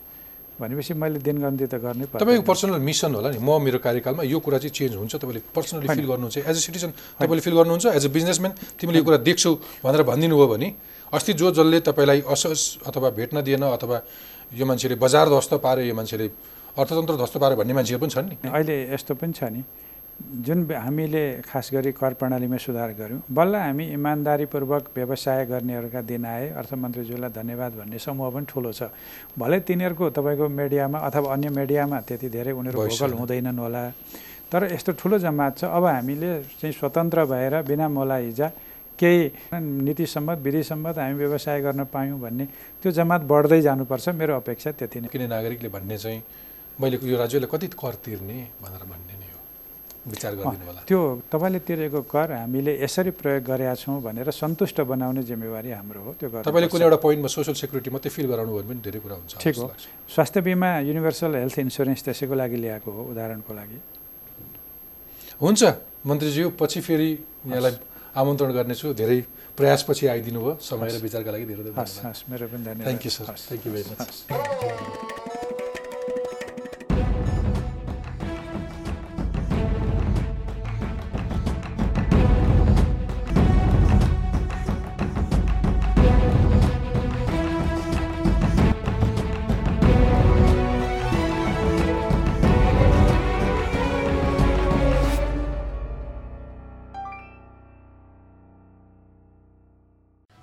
भनेपछि मैले दिनगन्ती त गर्नै पर्छ तपाईँको पर्सनल मिसन होला नि। म मेरो कार्यकालमा यो कुरा चाहिँ चेन्ज हुन्छ। तपाईँले पर्सनली फिल गर्नुहुन्छ। एज अ सिटिजन तपाईँले फिल गर्नुहुन्छ। एज अ बिजनेसम्यान तिमीले यो कुरा देख्छौ भनेर भनिदिनु भयो भने अस्ति जो जसले तपाईँलाई असहज अथवा भेट्न दिएन अथवा यो मान्छेले बजार ध्वस्त पारे यो मान्छेले अर्थतन्त्र ध्वस्त पारे भन्ने मान्छेहरू पनि छन् नि। अहिले यस्तो पनि छ नि। जुन हामीले खास गरी कर प्रणालीमा सुधार गऱ्यौँ बल्ल हामी इमान्दारीपूर्वक व्यवसाय गर्नेहरूका दिन आए। अर्थमन्त्रीज्यूलाई धन्यवाद भन्ने समूह पनि ठुलो छ। भले तिनीहरूको तपाईँको मिडियामा अथवा अन्य मिडियामा त्यति धेरै उनीहरू भोकल हुँदैनन् होला तर यस्तो ठुलो जमात छ। अब हामीले चाहिँ स्वतन्त्र भएर बिना मोलाइजा केही नीति सम्मत विधि सम्मत हामी व्यवसाय गर्न पायौँ भन्ने त्यो जमात बढ्दै जानुपर्छ। मेरो अपेक्षा त्यति नै। किन नागरिकले भन्ने चाहिँ मैले यो राज्यलाई कति कर तिर्ने भनेर भन्ने विचार होला। त्यो तपाईँले तिरेको कर हामीले यसरी प्रयोग गरेका छौँ भनेर सन्तुष्ट बनाउने जिम्मेवारी हाम्रो हो त्यो तपाईँले कुनै एउटा पोइन्टमा सोसियल सेक्युरिटी मात्रै फिल गराउनु भयो भने धेरै कुरा हुन्छ ठिक हो। स्वास्थ्य बिमा युनिभर्सल हेल्थ इन्सुरेन्स त्यसैको लागि ल्याएको हो उदाहरणको लागि। हुन्छ मन्त्रीज्यू पछि फेरि यहाँलाई आमन्त्रण गर्नेछु। धेरै प्रयासपछि आइदिनु भयो। समय र विचारका लागि धेरै धेरै हस् हस्। मेरो पनि धन्यवाद। Thank you sir thank you very much